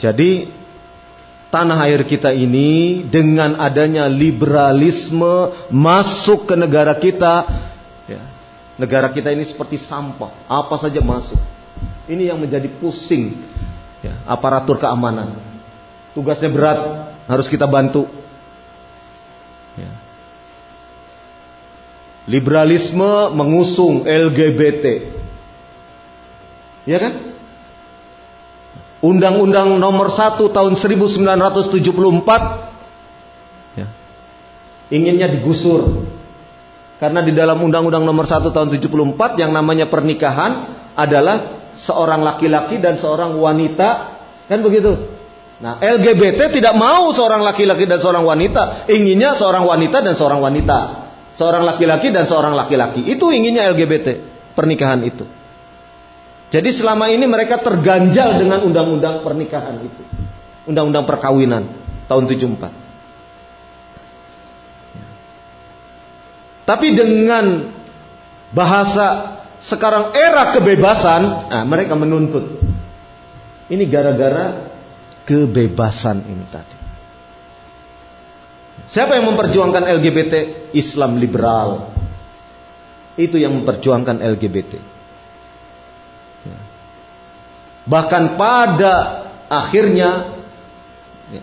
Jadi tanah air kita ini dengan adanya liberalisme masuk ke negara kita, ya, negara kita ini seperti sampah, apa saja masuk. Ini yang menjadi pusing ya, aparatur keamanan. Tugasnya berat, harus kita bantu. Ya. Liberalisme mengusung LGBT. Ya kan? Undang-Undang nomor 1 tahun 1974 ya, inginnya digusur. Karena di dalam Undang-Undang nomor 1 tahun 74 yang namanya pernikahan adalah seorang laki-laki dan seorang wanita. Kan begitu? Nah, LGBT tidak mau seorang laki-laki dan seorang wanita, inginnya seorang wanita dan seorang wanita. Seorang laki-laki dan seorang laki-laki. Itu inginnya LGBT, pernikahan itu. Jadi selama ini mereka terganjal dengan undang-undang pernikahan itu. Undang-undang perkawinan tahun 74. Tapi dengan bahasa sekarang era kebebasan, nah, mereka menuntut. Ini gara-gara kebebasan ini tadi. Siapa yang memperjuangkan LGBT? Islam liberal. Itu yang memperjuangkan LGBT. Ya. Bahkan pada akhirnya ya,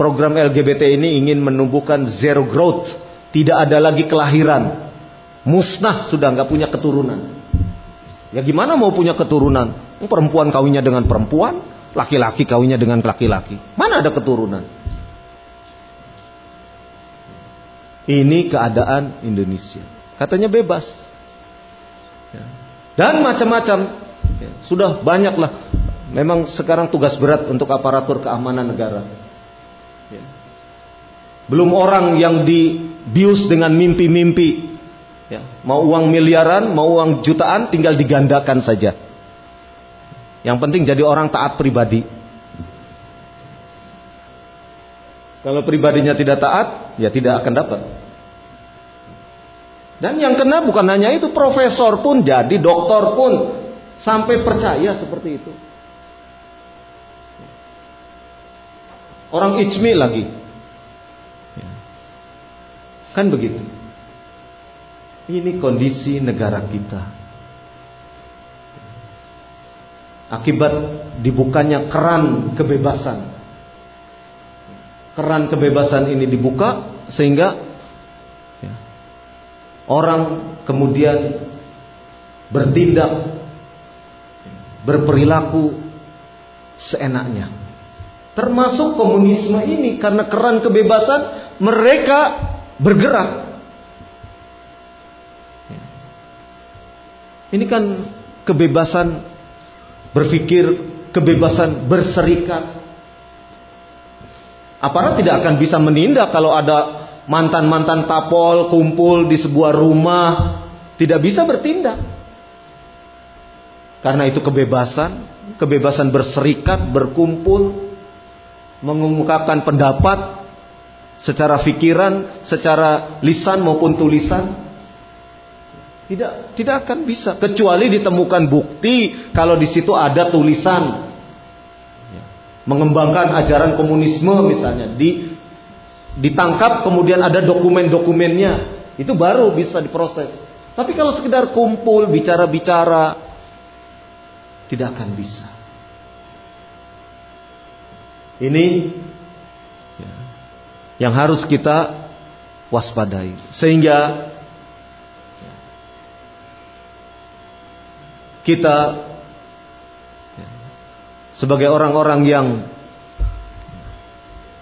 program LGBT ini ingin menumbuhkan zero growth, tidak ada lagi kelahiran, musnah sudah nggak punya keturunan. Ya gimana mau punya keturunan? Perempuan kawinnya dengan perempuan, Laki-laki kawinnya dengan laki-laki. Mana ada keturunan? Ini keadaan Indonesia. Katanya bebas. Ya. Dan macam-macam. Ya, sudah banyaklah. Memang sekarang tugas berat untuk aparatur keamanan negara. Ya. Belum orang yang dibius dengan mimpi-mimpi. Mau uang miliaran, mau uang jutaan, tinggal digandakan saja. Yang penting jadi orang taat pribadi. Kalau pribadinya tidak taat, ya tidak akan dapat. Dan yang kena bukan hanya itu, profesor pun jadi, doktor pun sampai percaya seperti itu. Orang ijmi lagi. Kan begitu. Ini kondisi negara kita. akibat dibukanya keran kebebasan. Keran kebebasan ini dibuka sehingga ya, orang kemudian bertindak berperilaku seenaknya. Termasuk komunisme ini karena keran kebebasan mereka bergerak. Ini kan kebebasan berpikir, kebebasan berserikat. Aparat tidak akan bisa menindak kalau ada mantan-mantan tapol kumpul di sebuah rumah, tidak bisa bertindak. Karena itu kebebasan, kebebasan berserikat, berkumpul, mengungkapkan pendapat secara pikiran, secara lisan maupun tulisan. Tidak tidak akan bisa kecuali ditemukan bukti kalau di situ ada tulisan mengembangkan ajaran komunisme misalnya di ditangkap kemudian ada dokumen-dokumennya itu baru bisa diproses. Tapi kalau sekedar kumpul bicara-bicara tidak akan bisa. Ini ya, yang harus kita waspadai sehingga kita ya, sebagai orang-orang yang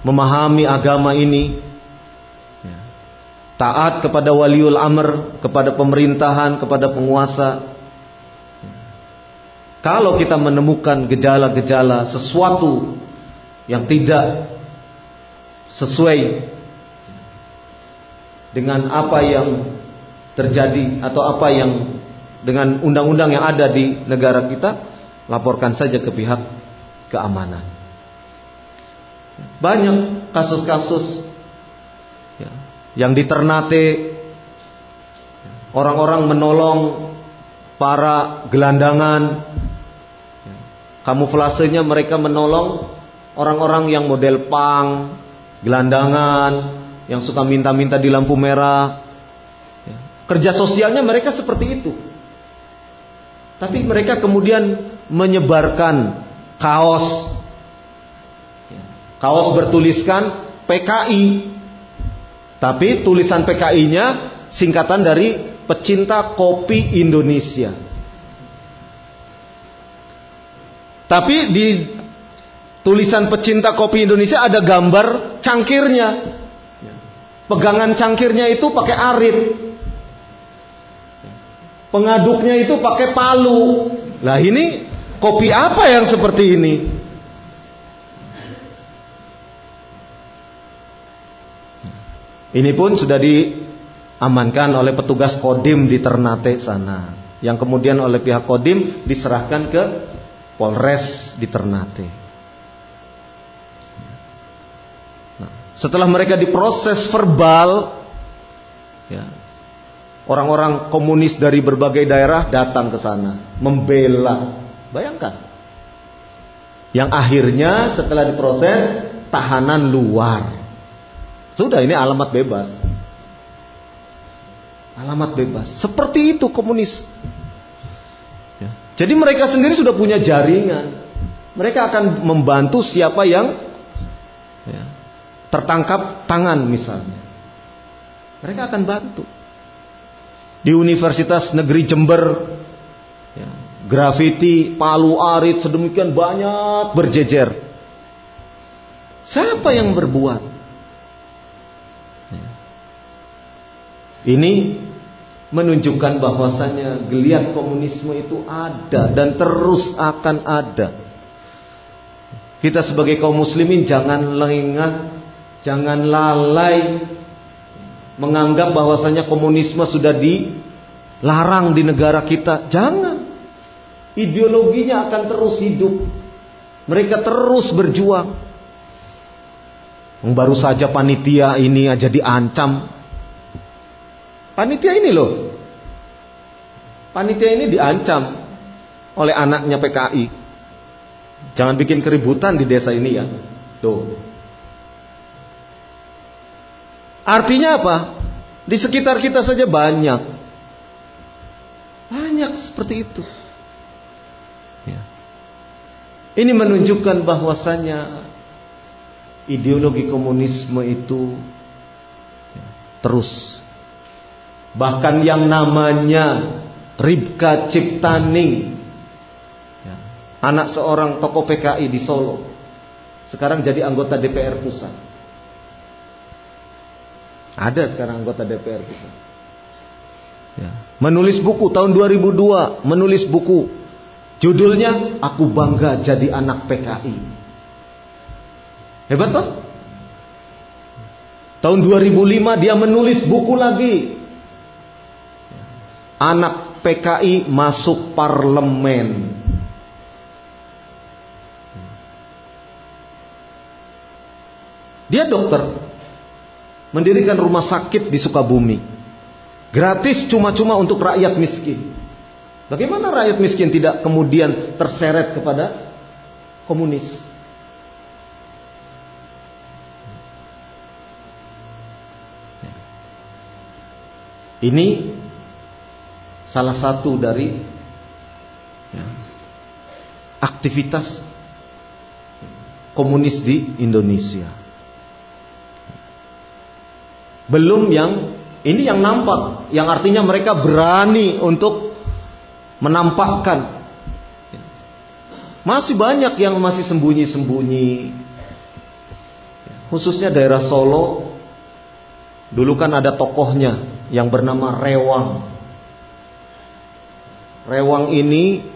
memahami agama ini ya, taat kepada waliul amr, kepada pemerintahan, kepada penguasa. Kalau kita menemukan gejala-gejala sesuatu yang tidak sesuai dengan apa yang terjadi atau apa yang dengan undang-undang yang ada di negara kita, laporkan saja ke pihak keamanan. Banyak kasus-kasus ya, yang di Ternate orang-orang menolong para gelandangan, kamuflasenya mereka menolong orang-orang yang model pang, gelandangan, yang suka minta-minta di lampu merah. Ya, kerja sosialnya mereka seperti itu. Tapi mereka kemudian menyebarkan kaos. Kaos bertuliskan PKI. Tapi tulisan PKI-nya singkatan dari pecinta kopi Indonesia. Tapi di tulisan pecinta kopi Indonesia ada gambar cangkirnya. Pegangan cangkirnya itu pakai arit. Pengaduknya itu pakai palu. Lah ini kopi apa yang seperti ini? Ini pun sudah diamankan oleh petugas Kodim di Ternate sana. Yang kemudian oleh pihak Kodim diserahkan ke Polres di Ternate. Nah, setelah mereka diproses verbal, ya, Orang-orang komunis dari berbagai daerah datang ke sana, membela. Bayangkan. Yang akhirnya setelah diproses tahanan luar. Sudah ini alamat bebas. Alamat bebas. Seperti itu komunis. Jadi mereka sendiri sudah punya jaringan. Mereka akan membantu siapa yang ya, tertangkap tangan misalnya. Mereka akan bantu di Universitas Negeri Jember ya, grafiti palu arit sedemikian banyak berjejer siapa yang berbuat ya. ini menunjukkan bahwasanya geliat komunisme itu ada dan terus akan ada kita sebagai kaum muslimin jangan lengah jangan lalai menganggap bahwasanya komunisme sudah dilarang di negara kita. Jangan. Ideologinya akan terus hidup. Mereka terus berjuang. Baru saja panitia ini aja diancam. Panitia ini loh. Panitia ini diancam oleh anaknya PKI. Jangan bikin keributan di desa ini ya. Tuh. Artinya apa? Di sekitar kita saja banyak. Banyak seperti itu. Ya. Ini menunjukkan bahwasanya ideologi komunisme itu terus. Bahkan yang namanya Ribka Ciptaning, ya, anak seorang tokoh PKI di Solo, sekarang jadi anggota DPR pusat. Ada sekarang anggota DPR pusat. Ya. menulis buku tahun 2002, menulis buku judulnya Aku Bangga Jadi Anak PKI. Hebat toh? Tahun 2005 dia menulis buku lagi. Anak PKI masuk parlemen. Dia dokter, mendirikan rumah sakit di Sukabumi. Gratis cuma-cuma untuk rakyat miskin. Bagaimana rakyat miskin tidak kemudian terseret kepada komunis? Ini salah satu dari ya, aktivitas komunis di Indonesia. Belum yang ini yang nampak, yang artinya mereka berani untuk menampakkan. Masih banyak yang masih sembunyi-sembunyi. Khususnya daerah Solo. Dulu kan ada tokohnya yang bernama Rewang. Rewang ini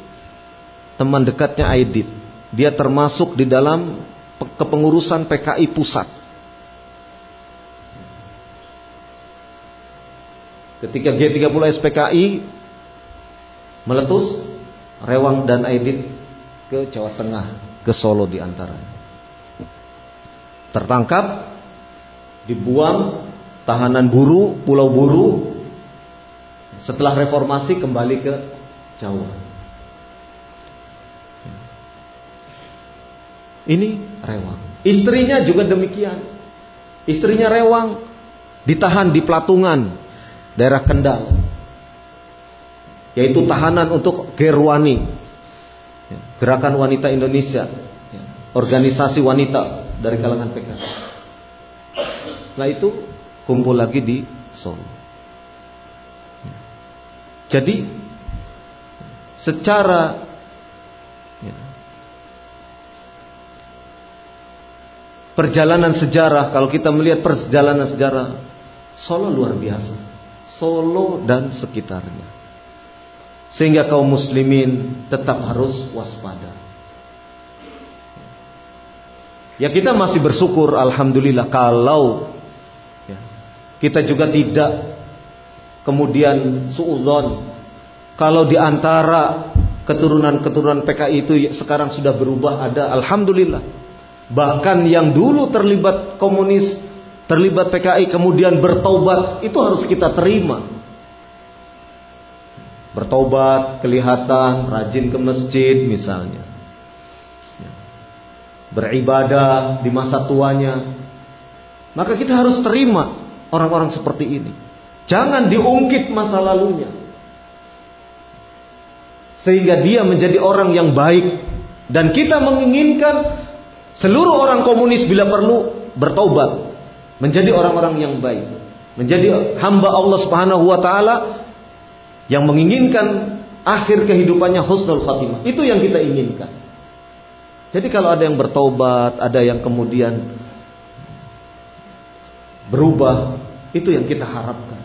teman dekatnya Aidit. Dia termasuk di dalam kepengurusan PKI pusat. Ketika G30 SPKI meletus, Rewang dan Aidit ke Jawa Tengah, ke Solo di antaranya. Tertangkap, dibuang, tahanan buru, pulau buru. Setelah reformasi kembali ke Jawa. Ini rewang. Istrinya juga demikian. Istrinya rewang ditahan di Platungan, daerah Kendal. Yaitu tahanan untuk Gerwani. Gerakan Wanita Indonesia. Organisasi wanita dari kalangan PKI. Setelah itu kumpul lagi di Solo. Jadi secara ya, perjalanan sejarah kalau kita melihat perjalanan sejarah Solo luar biasa. Solo dan sekitarnya. Sehingga kaum muslimin tetap harus waspada. Ya kita masih bersyukur alhamdulillah kalau ya, kita juga tidak kemudian suudzon kalau di antara keturunan-keturunan PKI itu sekarang sudah berubah ada alhamdulillah. Bahkan yang dulu terlibat komunis, terlibat PKI kemudian bertobat itu harus kita terima. Bertobat, kelihatan, rajin ke masjid misalnya. Beribadah di masa tuanya. Maka kita harus terima orang-orang seperti ini. Jangan diungkit masa lalunya sehingga dia menjadi orang yang baik. Dan kita menginginkan seluruh orang komunis bila perlu bertobat menjadi orang-orang yang baik. Menjadi hamba Allah Subhanahu wa taala yang menginginkan akhir kehidupannya husnul khatimah. Itu yang kita inginkan. Jadi kalau ada yang bertobat ada yang kemudian berubah itu yang kita harapkan.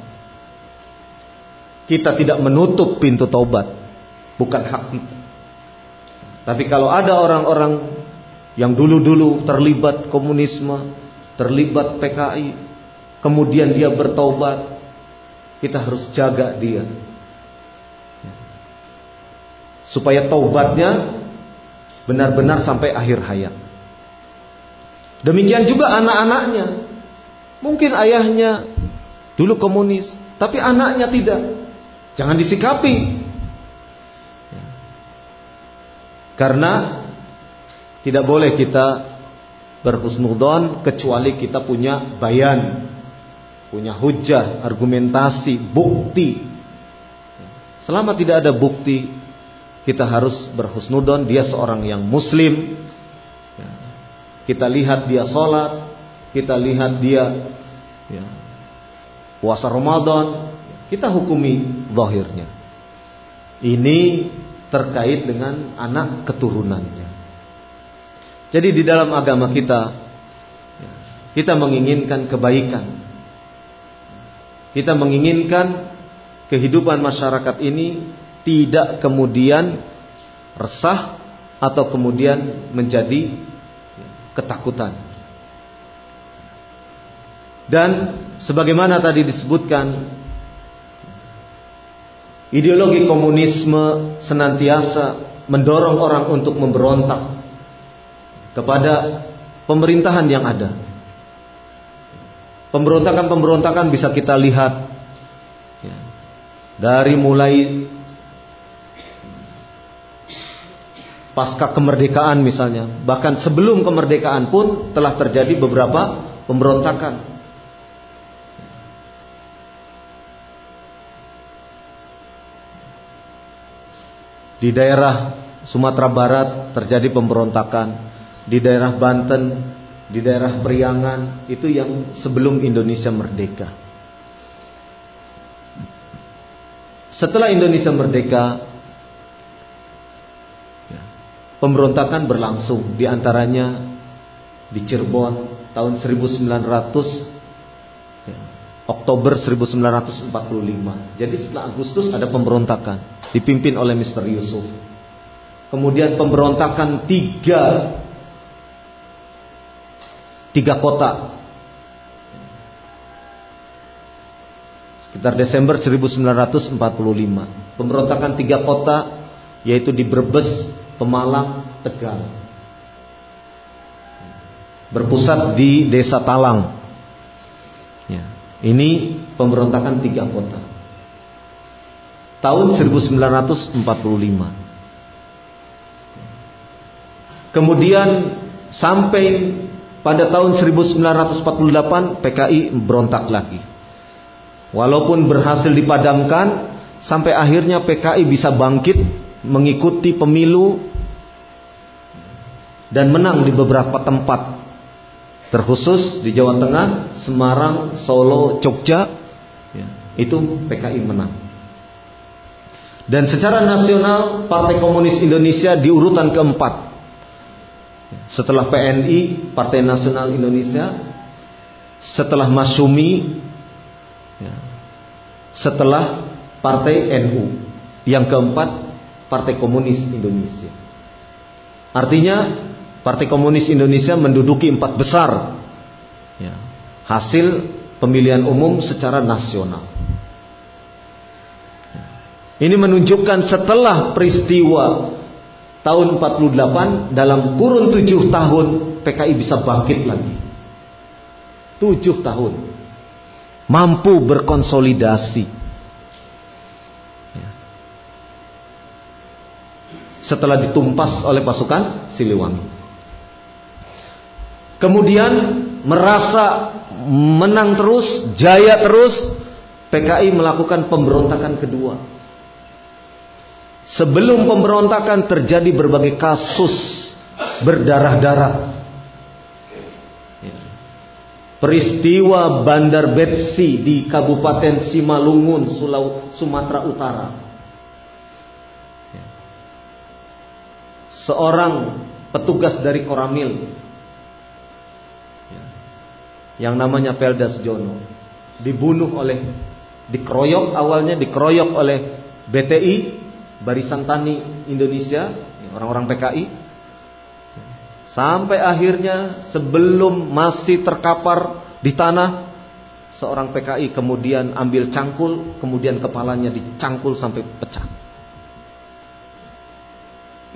Kita tidak menutup pintu taubat bukan hak kita. Tapi kalau ada orang-orang yang dulu-dulu terlibat komunisme, terlibat PKI, kemudian dia bertobat, kita harus jaga dia. Supaya taubatnya benar-benar sampai akhir hayat. Demikian juga anak-anaknya. Mungkin ayahnya dulu komunis, tapi anaknya tidak. Jangan disikapi Karena tidak boleh kita berhusnudon kecuali kita punya bayan, punya hujah, argumentasi, bukti. Selama tidak ada bukti, kita harus berhusnudon dia seorang yang muslim. Kita lihat dia sholat, kita lihat dia ya, puasa Ramadan, kita hukumi zahirnya. Ini terkait dengan anak keturunannya. Jadi di dalam agama kita kita menginginkan kebaikan. Kita menginginkan kehidupan masyarakat ini tidak kemudian resah atau kemudian menjadi ketakutan. Dan sebagaimana tadi disebutkan ideologi komunisme senantiasa mendorong orang untuk memberontak kepada pemerintahan yang ada. Pemberontakan-pemberontakan bisa kita lihat ya, dari mulai pasca kemerdekaan misalnya, bahkan sebelum kemerdekaan pun telah terjadi beberapa pemberontakan. Di daerah Sumatera Barat terjadi pemberontakan, di daerah Banten, di daerah Priangan, itu yang sebelum Indonesia merdeka. Setelah Indonesia merdeka, ya, pemberontakan berlangsung, di antaranya di Cirebon tahun 1900 ya, Oktober 1945. Jadi setelah Agustus ada pemberontakan dipimpin oleh Mr. Yusuf. Kemudian pemberontakan tiga tiga kota sekitar Desember 1945. Pemberontakan tiga kota yaitu di Brebes, Pemalang, Tegal. Berpusat di Desa Talang. Ini pemberontakan tiga kota tahun 1945. Kemudian sampai pada tahun 1948 PKI berontak lagi. Walaupun berhasil dipadamkan sampai akhirnya PKI bisa bangkit mengikuti pemilu dan menang di beberapa tempat terkhusus di Jawa Tengah, Semarang, Solo, Jogja ya, itu PKI menang. Dan secara nasional Partai Komunis Indonesia di urutan keempat. Setelah PNI, Partai Nasional Indonesia, setelah Masumi, ya, setelah Partai NU, yang keempat Partai Komunis Indonesia. Artinya Partai Komunis Indonesia menduduki empat besar ya, hasil pemilihan umum secara nasional. Ini menunjukkan setelah peristiwa tahun 48 dalam kurun 7 tahun PKI bisa bangkit lagi. 7 tahun. Mampu berkonsolidasi. Ya. Setelah ditumpas oleh pasukan Siliwangi. Kemudian merasa menang terus, jaya terus, PKI melakukan pemberontakan kedua Sebelum pemberontakan terjadi berbagai kasus berdarah-darah. Peristiwa Bandar Betsi di Kabupaten Simalungun, Sulau, Sumatera Utara. Seorang petugas dari Koramil yang namanya Peldas Jono dibunuh oleh dikeroyok awalnya dikeroyok oleh BTI Barisan Tani Indonesia, orang-orang PKI, sampai akhirnya sebelum masih terkapar di tanah, seorang PKI kemudian ambil cangkul, kemudian kepalanya dicangkul sampai pecah.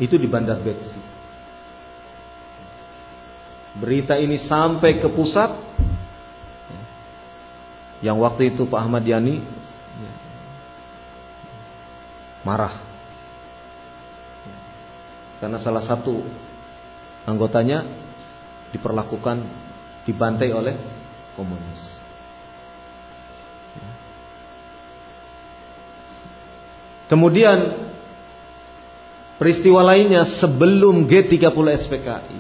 Itu di Bandar Betsi. Berita ini sampai ke pusat, yang waktu itu Pak Ahmad Yani marah karena salah satu anggotanya diperlakukan dibantai oleh komunis. Kemudian peristiwa lainnya sebelum G30 SPKI.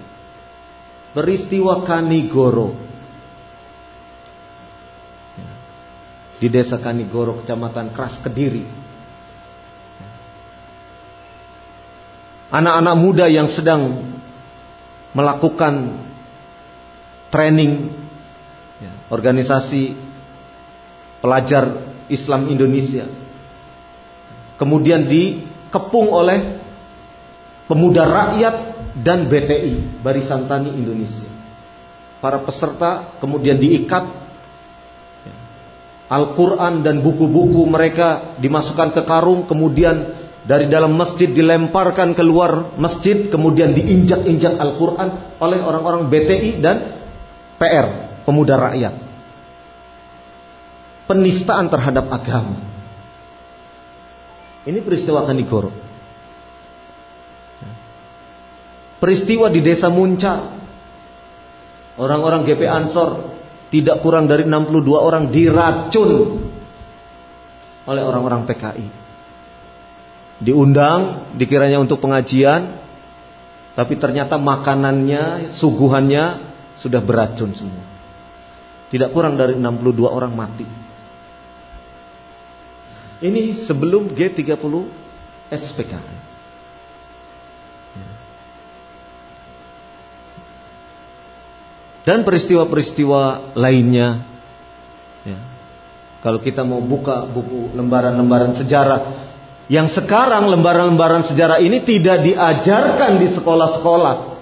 Peristiwa Kanigoro. Di desa Kanigoro, kecamatan Kras Kediri. anak-anak muda yang sedang melakukan training ya, organisasi pelajar Islam Indonesia kemudian dikepung oleh pemuda rakyat dan BTI Barisan Tani Indonesia. Para peserta kemudian diikat Al-Quran dan buku-buku mereka dimasukkan ke karung, kemudian dari dalam masjid dilemparkan keluar masjid, kemudian diinjak-injak Al-Quran oleh orang-orang BTI dan PR, pemuda rakyat. Penistaan terhadap agama. Ini peristiwa Kanigoro. Peristiwa di desa Muncar. Orang-orang GP Ansor tidak kurang dari 62 orang diracun oleh orang-orang PKI. Diundang, dikiranya untuk pengajian, tapi ternyata makanannya, suguhannya sudah beracun semua. Tidak kurang dari 62 orang mati. Ini sebelum G30 SPKI. Dan peristiwa-peristiwa lainnya. Ya. Kalau kita mau buka buku lembaran-lembaran sejarah, yang sekarang lembaran-lembaran sejarah ini tidak diajarkan di sekolah-sekolah.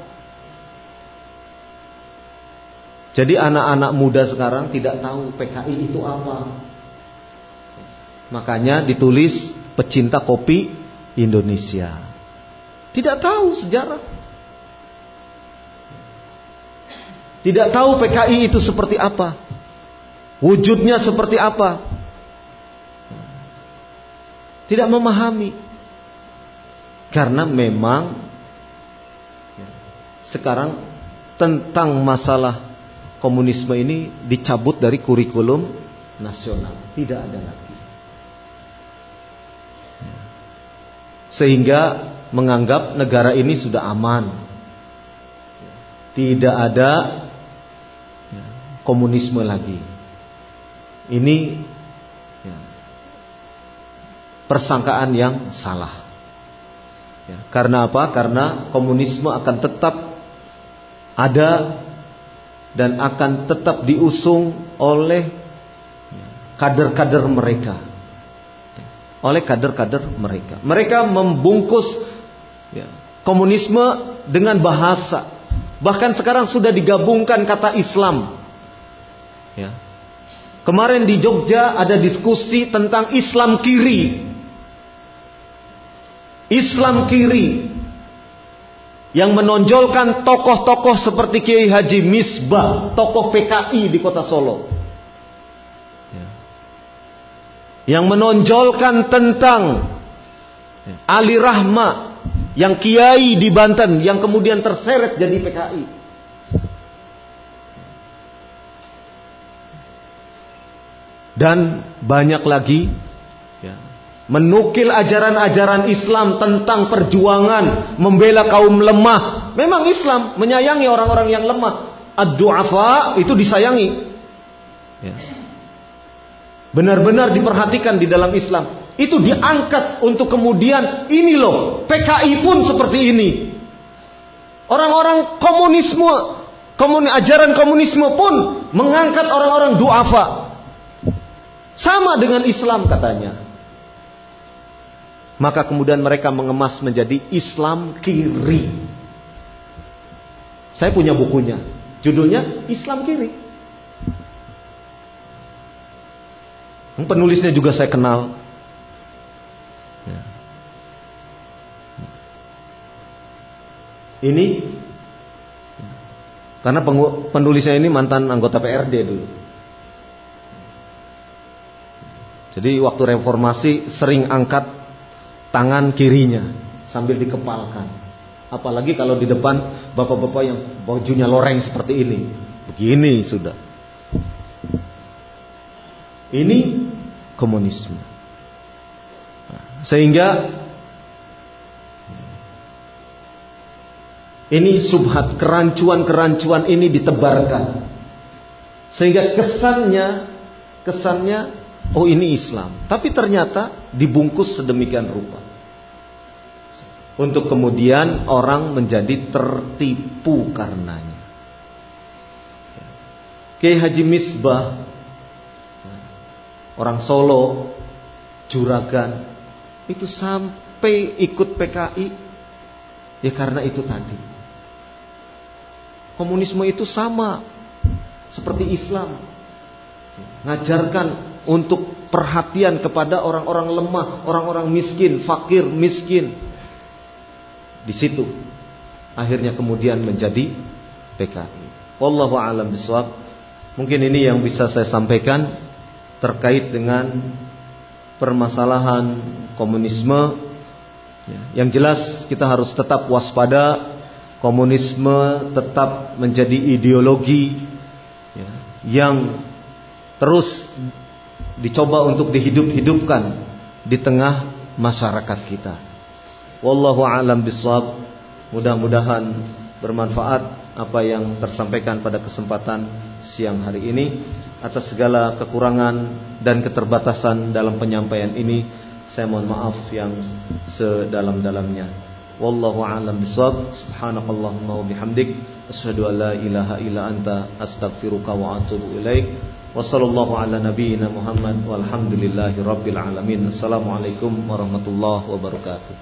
Jadi anak-anak muda sekarang tidak tahu PKI itu apa. Makanya ditulis pecinta kopi Indonesia. Tidak tahu sejarah. Tidak tahu PKI itu seperti apa. Wujudnya seperti apa. Tidak memahami. Karena memang sekarang tentang masalah komunisme ini dicabut dari kurikulum nasional. Tidak ada lagi. Sehingga menganggap negara ini sudah aman. Tidak ada komunisme lagi. Ini ya, persangkaan yang salah. Ya, karena apa? Karena komunisme akan tetap ada dan akan tetap diusung oleh kader-kader mereka. Oleh kader-kader mereka. Mereka membungkus ya, komunisme dengan bahasa. Bahkan sekarang sudah digabungkan kata Islam Ya. Kemarin di Jogja ada diskusi tentang Islam kiri. Islam kiri yang menonjolkan tokoh-tokoh seperti Kiai Haji Misbah, tokoh PKI di Kota Solo. Ya. Yang menonjolkan tentang Ali Rahma yang kiai di Banten yang kemudian terseret jadi PKI. Dan banyak lagi ya, menukil ajaran-ajaran Islam tentang perjuangan membela kaum lemah. Memang Islam menyayangi orang-orang yang lemah. Ad-du'afa itu disayangi. Ya. Benar-benar diperhatikan di dalam Islam. Itu diangkat untuk kemudian ini loh, PKI pun seperti ini. Orang-orang komunisme, komun, ajaran komunisme pun mengangkat orang-orang duafa, sama dengan Islam katanya. Maka kemudian mereka mengemas menjadi Islam kiri. Saya punya bukunya. Judulnya Islam kiri. Penulisnya juga saya kenal. Ini karena penulisnya ini mantan anggota PRD dulu. Jadi waktu reformasi sering angkat tangan kirinya sambil dikepalkan. Apalagi kalau di depan bapak-bapak yang bajunya loreng seperti ini. Begini sudah. Ini komunisme. Sehingga ini subhat kerancuan-kerancuan ini ditebarkan. Sehingga kesannya kesannya Oh ini Islam. Tapi ternyata dibungkus sedemikian rupa. Untuk kemudian orang menjadi tertipu karenanya. Kiai Haji Misbah orang Solo, Juragan, itu sampai ikut PKI ya karena itu tadi. Komunisme itu sama seperti Islam. Ngajarkan untuk perhatian kepada orang-orang lemah, orang-orang miskin, fakir, miskin. Di situ akhirnya kemudian menjadi PKI. Wallahu a'lam bishawab. Mungkin ini yang bisa saya sampaikan terkait dengan permasalahan komunisme. Ya, yang jelas kita harus tetap waspada. Komunisme tetap menjadi ideologi ya, yang terus dicoba untuk dihidup-hidupkan di tengah masyarakat kita. Wallahu a'lam bishawab. Mudah-mudahan bermanfaat apa yang tersampaikan pada kesempatan siang hari ini atas segala kekurangan dan keterbatasan dalam penyampaian ini. Saya mohon maaf yang sedalam-dalamnya. Wallahu a'lam bishawab subhanakallahumma wa bihamdik. Asyhadu an la ilaha illa anta astaghfiruka wa atubu ilaik wa sallallahu ala nabiyyina muhammad walhamdulillahi rabbil alamin. Assalamualaikum warahmatullahi wabarakatuh